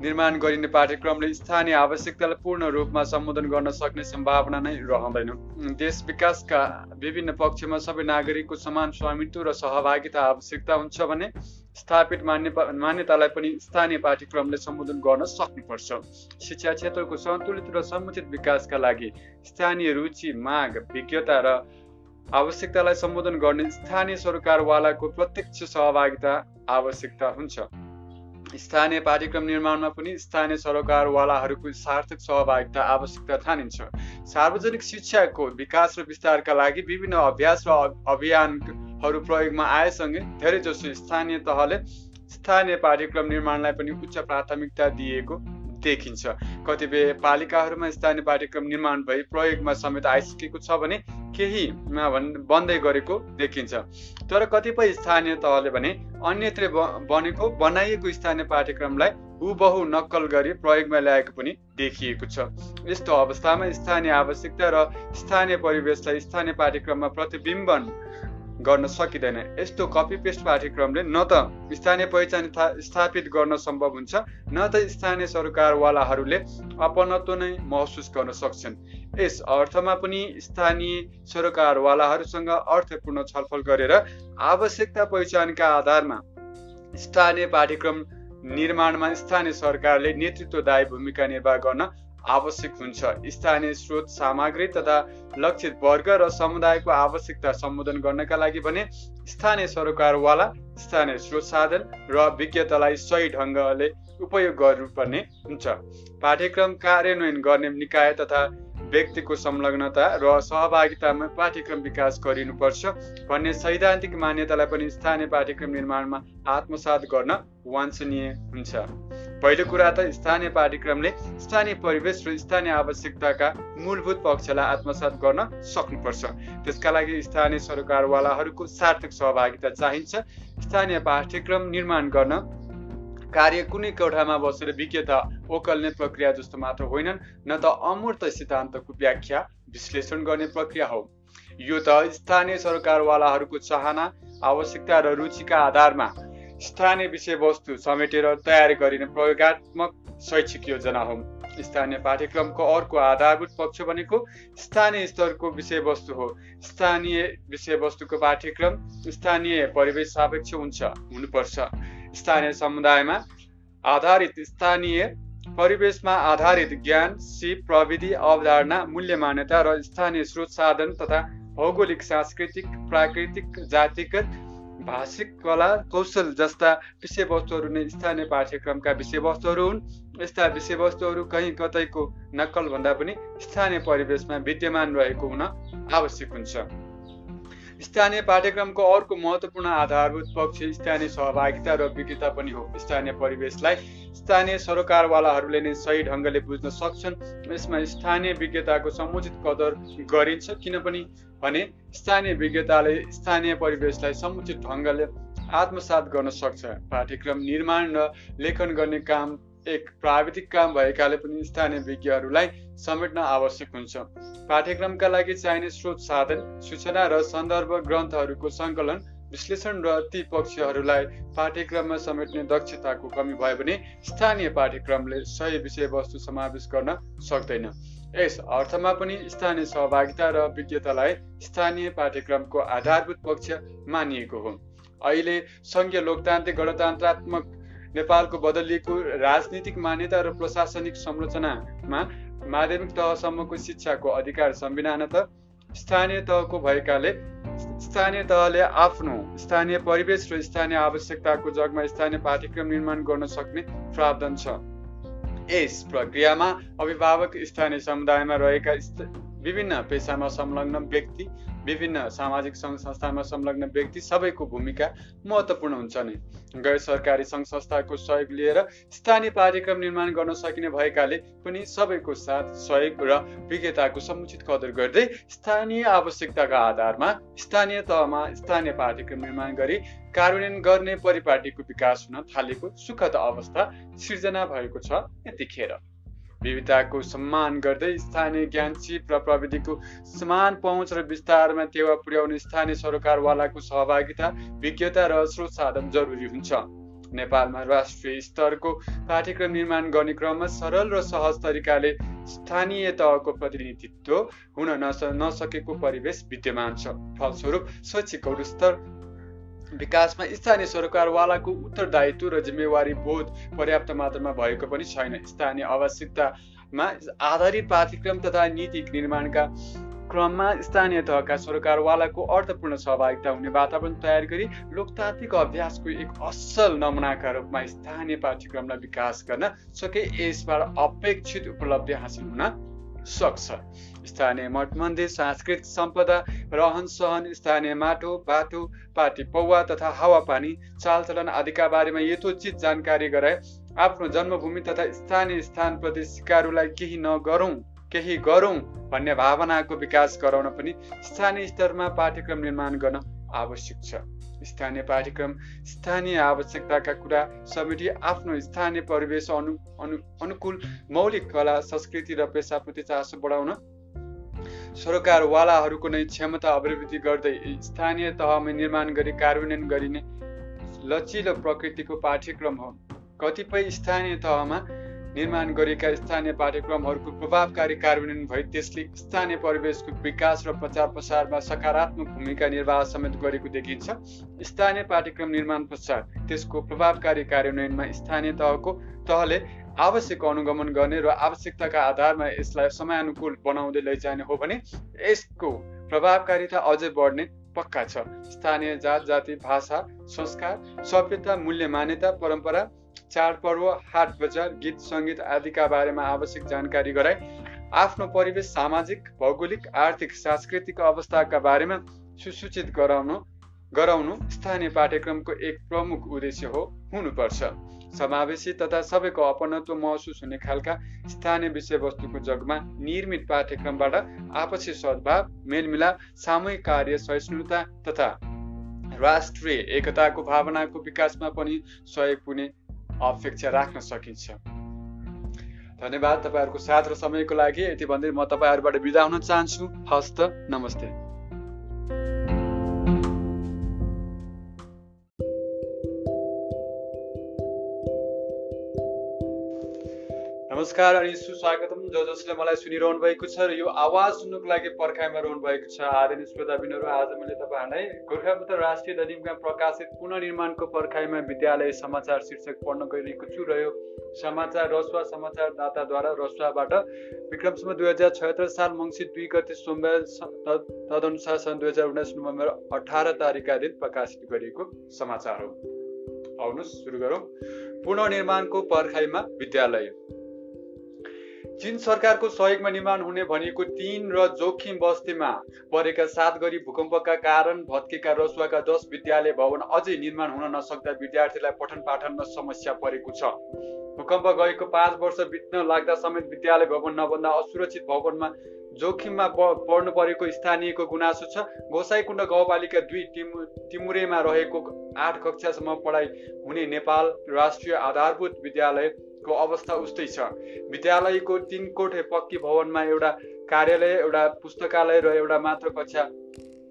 निर्माण गरिने पाठ्यक्रमले स्थानीय आवश्यकतालाई पूर्ण रूपमा सम्बोधन गर्न सक्ने सम्भावना नै रहँदैन। देश विकासका विभिन्न पक्षमा सबै नागरिकको समान स्वामित्व र सहभागिता आवश्यकता हुन्छ भने स्थापित मान्य मान्यतालाई पनि स्थानीय पाठ्यक्रमले सम्बोधन गर्न सक्नुपर्छ। शिक्षा क्षेत्रको सन्तुलित र समुचित विकासका लागि स्थानीय रुचि माग विज्ञता र आवश्यकतालाई सम्बोधन गर्ने स्थानीय सरकारवालाको प्रत्यक्ष सहभागिता आवश्यकता हुन्छ। स्थानीय पाठ्यक्रम निर्माणमा पनि स्थानीय सरकारवालाहरूको सार्थक सहभागिता आवश्यकता ठानिन्छ सार्वजनिक शिक्षाको विकास र विस्तारका लागि विभिन्न अभ्यास र अभियानहरू प्रयोगमा आएसँगै धेरैजसो स्थानीय तहले स्थानीय पाठ्यक्रम निर्माणलाई पनि उच्च प्राथमिकता दिएको देखिन्छ। कतिपय पालिकाहरूमा स्थानीय पाठ्यक्रम निर्माण भई प्रयोगमा समेत आइसकेको छ भने केहीमा बन्दै गरेको देखिन्छ। तर कतिपय स्थानीय तहले भने अन्यत्र बनेको बनाइएको स्थानीय पाठ्यक्रमलाई हुबहु नक्कल गरी प्रयोगमा ल्याएको पनि देखिएको छ। यस्तो अवस्थामा स्थानीय आवश्यकता र स्थानीय परिवेशलाई स्थानीय पाठ्यक्रममा प्रतिबिम्बन गर्न सकिँदैन। यस्तो कपी पेस्ट पाठ्यक्रमले न त स्थानीय पहिचान स्थापित गर्न सम्भव हुन्छ न त स्थानीय सरकारवालाहरूले अपनत्व नै महसुस गर्न सक्छन्। यस अर्थमा पनि स्थानीय सरकारवालाहरूसँग अर्थपूर्ण छलफल गरेर आवश्यकता पहिचानका आधारमा स्थानीय पाठ्यक्रम निर्माणमा स्थानीय सरकारले नेतृत्वदायी भूमिका निर्वाह गर्न आवश्यक हुन्छ। स्थानीय स्रोत सामग्री तथा लक्षित वर्ग र समुदायको आवश्यकता सम्बोधन गर्नका लागि भने स्थानीय सरकारवाला स्थानीय स्रोत साधन र विज्ञतालाई सही ढङ्गले उपयोग गर्नुपर्ने हुन्छ। पाठ्यक्रम कार्यान्वयन गर्ने निकाय तथा व्यक्तिको संलग्नता र सहभागितामा पाठ्यक्रम विकास गरिनुपर्छ भन्ने सैद्धान्तिक मान्यतालाई पनि स्थानीय पाठ्यक्रम निर्माणमा आत्मसात गर्न वाञ्छनीय हुन्छ। पहिलो कुरा त स्थानीय पाठ्यक्रमले स्थानीय परिवेश र स्थानीय आवश्यकताका मूलभूत पक्षलाई आत्मसात गर्न सक्नुपर्छ। त्यसका लागि स्थानीय सरकारवालाहरूको सार्थक सहभागिता चाहिन्छ। स्थानीय पाठ्यक्रम निर्माण गर्न कार्य कुनै कोठामा बसेर विज्ञता ओकल्ने प्रक्रिया जस्तो मात्र होइनन् न त अमूर्त सिद्धान्तको व्याख्या विश्लेषण गर्ने प्रक्रिया हो। यो त स्थानीय सरकारवालाहरूको चाहना आवश्यकता र रुचिका आधारमा स्थानीय विषयवस्तु समेटेर तयार गरिने प्रयोगत्मक शैक्षिक योजना हो। स्थानीय पाठ्यक्रमको अर्को आधारभूत पक्ष भनेको स्थानीय स्तरको विषयवस्तु हो। स्थानीय विषयवस्तुको पाठ्यक्रम स्थानीय परिवेश सापेक्ष हुन्छ हुनुपर्छ। स्थानीय समुदायमा आधारित स्थानीय परिवेशमा आधारित ज्ञान सिप प्रविधि अवधारणा मूल्य मान्यता र स्थानीय स्रोत साधन तथा भौगोलिक सांस्कृतिक प्राकृतिक जातिगत भाषिक कला कौशल जस्ता विषयवस्तुहरू नै स्थानीय पाठ्यक्रमका विषयवस्तुहरू हुन् यस्ता विषयवस्तुहरू कहीँ कतैको नक्कल भन्दा पनि स्थानीय परिवेशमा विद्यमान रहेको हुन आवश्यक हुन्छ स्थानीय पाठ्यक्रमको अर्को महत्त्वपूर्ण आधारभूत पक्ष स्थानीय सहभागिता र विज्ञता पनि हो। स्थानीय परिवेशलाई स्थानीय सरोकारवालाहरूले नै सही ढङ्गले बुझ्न सक्छन् यसमा स्थानीय विज्ञताको समुचित कदर गरिन्छ। किनभने भने स्थानीय विज्ञताले स्थानीय परिवेशलाई समुचित ढङ्गले आत्मसात गर्न सक्छ। पाठ्यक्रम निर्माण र लेखन गर्ने काम एक प्राविधिक काम भएकाले पनि स्थानीय विज्ञहरूलाई समेट्न आवश्यक हुन्छ। पाठ्यक्रमका लागि चाहिने स्रोत साधन सूचना र सन्दर्भ ग्रन्थहरूको सङ्कलन विश्लेषण र ती पक्षहरूलाई पाठ्यक्रममा समेट्ने दक्षताको कमी भयो भने स्थानीय पाठ्यक्रमले सही विषयवस्तु समावेश गर्न सक्दैन। यस अर्थमा पनि स्थानीय सहभागिता र विज्ञतालाई स्थानीय पाठ्यक्रमको आधारभूत पक्ष मानिएको हो। अहिले सङ्घीय लोकतान्त्रिक गणतन्त्रात्मक नेपालको बदलिएको राजनीतिक मान्यता र प्रशासनिक संरचनामा माध्यमिक तहसम्मको शिक्षाको अधिकार संविधानत स्थानीय तहको भएकाले स्थानीय तहले आफ्नो स्थानीय परिवेश र स्थानीय आवश्यकताको जगमा स्थानीय पाठ्यक्रम निर्माण गर्न सक्ने प्रावधान छ। यस प्रक्रियामा अभिभावक स्थानीय समुदायमा रहेका विभिन्न पेसामा संलग्न व्यक्ति विभिन्न सामाजिक सङ्घ संस्थामा संलग्न व्यक्ति सबैको भूमिका महत्त्वपूर्ण हुन्छ नै। गैर सरकारी सङ्घ संस्थाको सहयोग लिएर स्थानीय कार्यक्रम निर्माण गर्न सकिने भएकाले पनि सबैको साथ सहयोग र विज्ञताको समुचित कदर गर्दै स्थानीय आवश्यकताका आधारमा स्थानीय तहमा स्थानीय पाठ्यक्रम निर्माण गरी कार्यान्वयन गर्ने परिपाटीको विकास हुन थालेको सुखद अवस्था सिर्जना भएको छ यतिखेर। विविधताको सम्मान गर्दै स्थानीय ज्ञान सिप र प्रविधिको समान पहुँच र विस्तारमा टेवा पुर्याउने स्थानीय सरकारवालाको सहभागिता विज्ञता र स्रोत साधन जरुरी हुन्छ। नेपालमा राष्ट्रिय स्तरको पाठ्यक्रम निर्माण गर्ने क्रममा सरल र सहज तरिकाले स्थानीय तहको प्रतिनिधित्व हुन नस नसकेको परिवेश विद्यमान छ। फलस्वरूप शैक्षिक गुणस्तर विकासमा स्थानीय सरकारवालाको उत्तरदायित्व र जिम्मेवारी बोध पर्याप्त मात्रामा भएको पनि छैन। स्थानीय आवश्यकतामा आधारित पाठ्यक्रम तथा नीति निर्माणका क्रममा स्थानीय तहका सरकारवालाको अर्थपूर्ण सहभागिता हुने वातावरण तयार गरी लोकतान्त्रिक अभ्यासको एक असल नमुनाका रूपमा स्थानीय पाठ्यक्रमलाई विकास गर्न सके यसबाट अपेक्षित उपलब्धि हासिल हुन सक्छ। स्थानीय मठ मन्दिर सांस्कृतिक सम्पदा रहन सहन स्थानीय माटो बाटो पार्टी पौवा तथा हावापानी चालचलन आदिका बारेमा यथोचित जानकारी गराए। आफ्नो जन्मभूमि तथा स्थानीय स्थानप्रति सिकारुलाई केही नगरौँ केही गरौँ भन्ने भावनाको विकास गराउन पनि स्थानीय स्तरमा पाठ्यक्रम निर्माण गर्न आवश्यक छ। स्थानीय पाठ्यक्रम स्थानीय आवश्यकताका कुरा समेटी आफ्नो स्थानीय परिवेश अनु अनु अनुकूल मौलिक कला संस्कृति र पेसाप्रति चासो बढाउन सरकारवालाहरूको नै क्षमता अभिवृद्धि गर्दै स्थानीय तहमा निर्माण गरी कार्यान्वयन गरिने लचिलो प्रकृतिको पाठ्यक्रम हो। कतिपय स्थानीय तहमा निर्माण गरेका स्थानीय पाठ्यक्रमहरूको प्रभावकारी कार्यान्वयन भई त्यसले स्थानीय परिवेशको विकास र प्रचार प्रसारमा सकारात्मक भूमिका निर्वाह समेत गरेको देखिन्छ। स्थानीय पाठ्यक्रम निर्माण पश्चात त्यसको प्रभावकारी कार्यान्वयनमा स्थानीय तहको तहले आवश्यक अनुगमन गर्ने र आवश्यकताका आधारमा यसलाई समयानुकूल बनाउँदै लैजाने हो भने यसको प्रभावकारिता अझै बढ्ने पक्का छ। स्थानीय जात जाति भाषा संस्कार सभ्यता मूल्य मान्यता परम्परा चाडपर्व हाट बजार गीत सङ्गीत आदिका बारेमा आवश्यक जानकारी गराए आफ्नो परिवेश सामाजिक भौगोलिक आर्थिक सांस्कृतिक अवस्थाका बारेमा सुसूचित गराउनु गराउनु स्थानीय पाठ्यक्रमको एक प्रमुख उद्देश्य हो हुनुपर्छ। समावेशी तथा सबैको अपनत्व महसुस हुने खालका स्थानीय विषयवस्तुको जगमा निर्मित पाठ्यक्रमबाट आपसी सद्भाव मेलमिलाप सामूहिक कार्य सहिष्णुता तथा राष्ट्रिय एकताको भावनाको विकासमा पनि सहयोग पुग्ने अपेक्षा राख्न सकिन्छ। धन्यवाद तपाईँहरूको साथ र समयको लागि। यति भन्दै म तपाईँहरूबाट बिदा हुन चाहन्छु। हस्त नमस्ते। नमस्कार अनि सुस्वागतम। जो जसले मलाई सुनिरहनु भएको छ र यो आवाज सुन्नुको लागि पर्खाइमा रहनु भएको छ। आदरणीय श्रोताबिनहरू आज मैले तपाईँहरूलाई गोर्खापत्र राष्ट्रिय दैनिकमा प्रकाशित पुननिर्माणको पर्खाइमा विद्यालय समाचार शीर्षक पढ्न गइरहेको छु र यो समाचार रसुवा समाचार दाताद्वारा रसुवाबाट विक्रमसम्म दुई हजार छयत्तर साल मङ्सिर दुई गते सोमबार तदनुसार सन् दुई हजार उन्नाइस नोभेम्बर अठार तारिकका दिन प्रकाशित गरिएको समाचार हो। आउनुहोस् सुरु गरौँ। पुननिर्माणको पर्खाइमा विद्यालय। चीन सरकारको सहयोगमा निर्माण हुने भनेको तीन र जोखिम बस्तीमा परेका सात गरी भूकम्पका कारण भत्केका रसुवाका दस विद्यालय भवन अझै निर्माण हुन नसक्दा विद्यार्थीलाई पठन पाठनमा समस्या परेको छ। भूकम्प गएको पाँच वर्ष बित्न लाग्दा समेत विद्यालय भवन नभन्दा असुरक्षित भवनमा जोखिममा पर्नु परेको स्थानीयको गुनासो छ। गोसाइकुण्ड गाउँपालिका दुई टिमु टिमुरेमा रहेको आठ कक्षासम्म पढाइ हुने नेपाल राष्ट्रिय आधारभूत विद्यालय को अवस्था उस्तै छ। विद्यालयको तिन कोठे पक्की भवनमा एउटा कार्यालय एउटा पुस्तकालय र एउटा मात्र कक्षा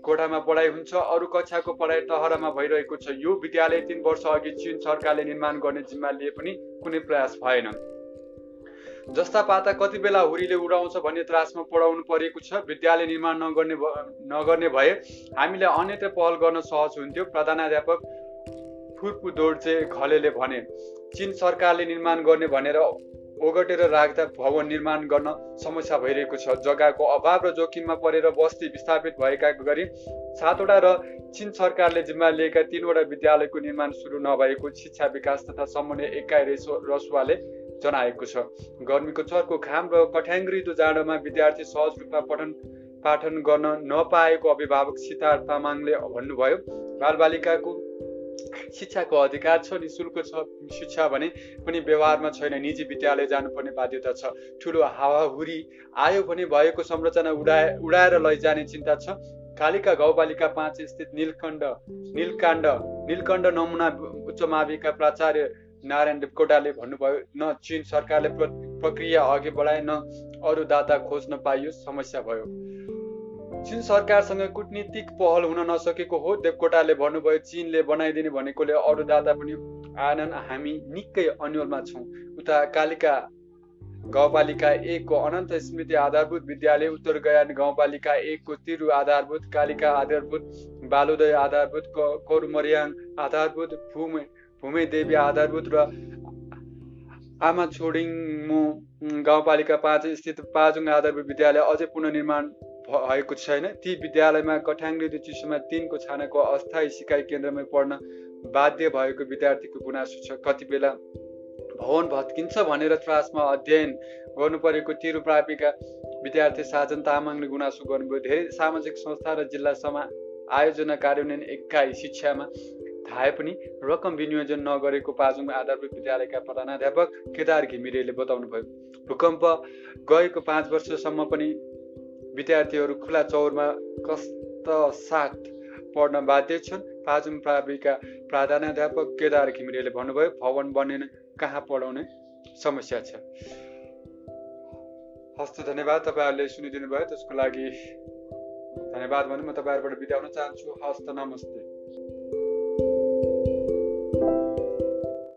कोठामा पढाइ हुन्छ। अरू कक्षाको पढाइ टहरामा भइरहेको छ। यो विद्यालय तिन वर्ष अघि चिन सरकारले निर्माण गर्ने जिम्मा लिए पनि कुनै प्रयास भएन। जस्ता पाता कति बेला हुरीले उडाउँछ भन्ने त्रासमा पढाउनु परेको छ। विद्यालय निर्माण नगर्ने नगर्ने भए हामीलाई अन्यत्र पहल गर्न सहज हुन्थ्यो। प्रधानाध्यापक फुर्पु दोर्जे घलेले भने चिन सरकारले निर्माण गर्ने भनेर ओगटेर राख्दा भवन निर्माण गर्न समस्या भइरहेको छ। जग्गाको अभाव र जोखिममा परेर बस्ती विस्थापित भएका गरी सातवटा र चिन सरकारले जिम्मा लिएका तिनवटा विद्यालयको निर्माण सुरु नभएको शिक्षा विकास तथा समन्वय एकाइ रेसो रसुवाले जनाएको छ। गर्मीको चर्को घाम र कठ्याङ्ग्रिदो जाडोमा विद्यार्थी सहज रूपमा पठन पाठन गर्न नपाएको अभिभावक सितार तामाङले भन्नुभयो बालबालिकाको शिक्षाको अधिकार छ नि शुल्क छ शिक्षा भने पनि व्यवहारमा छैन। निजी विद्यालय जानुपर्ने बाध्यता छ। ठुलो हावाहुरी आयो भने भएको संरचना उडाए उडाएर लैजाने चिन्ता छ। कालिका गाउँपालिका पाँच स्थित नीलकण्ड नीलकाण्ड नीलकण्ड नमुना उच्च माविका प्राचार्य नारायण देवकोटाले भन्नुभयो न चिन सरकारले प्रक्रिया अघि बढाए न अरू दाता खोज्न पाइयो समस्या भयो। चिन सरकारसँग कुटनीतिक पहल हुन नसकेको हो देवकोटाले भन्नुभयो चिनले बनाइदिने भनेकोले अरू दादा पनि आएनन् हामी निकै अन्यलमा छौँ। उता कालिका गाउँपालिका एकको अनन्त स्मृति आधारभूत विद्यालय उत्तर गयान गाउँपालिका एकको तिरु आधारभूत कालिका आधारभूत बालुदय आधारभूत कोरुमरियाङ आधारभूत भूमे भूमे देवी आधारभूत र आमा छोडिङ गाउँपालिका पाँच स्थित पाजुङ आधारभूत विद्यालय अझै पुनर्निर्माण भएको छैन। ती विद्यालयमा कठाङ्ग्रिदो चिसोमा तिनको छानाको अस्थायी सिकाइ केन्द्रमै पढ्न बाध्य भएको विद्यार्थीको गुनासो छ। कति बेला भवन भत्किन्छ भनेर त्रासमा अध्ययन गर्नु परेको तिरु प्राविका विद्यार्थी साजन तामाङले गुनासो गर्नुभयो। धेरै सामाजिक संस्था र जिल्लासम्म आयोजना कार्यान्वयन एकाइ शिक्षामा थाहे पनि रकम विनियोजन नगरेको पाजुङ आधारभूत विद्यालयका प्रधानाध्यापक केदार घिमिरेले बताउनुभयो। भूकम्प गएको पाँच वर्षसम्म पनि विद्यार्थीहरू खुला चौरमा कस्त साथ पढ्न बाध्य छन्? पाजुङ प्राविका प्राधानाध्यापक केदार घिमिरेले भन्नुभयो भवन बनेन कहाँ पढाउने समस्या छ? हस्त धन्यवाद तपाईँहरूले सुनिदिनु भयो त्यसको लागि धन्यवाद भने म तपाईँहरूबाट बिताउन चाहन्छु। हस्त नमस्ते।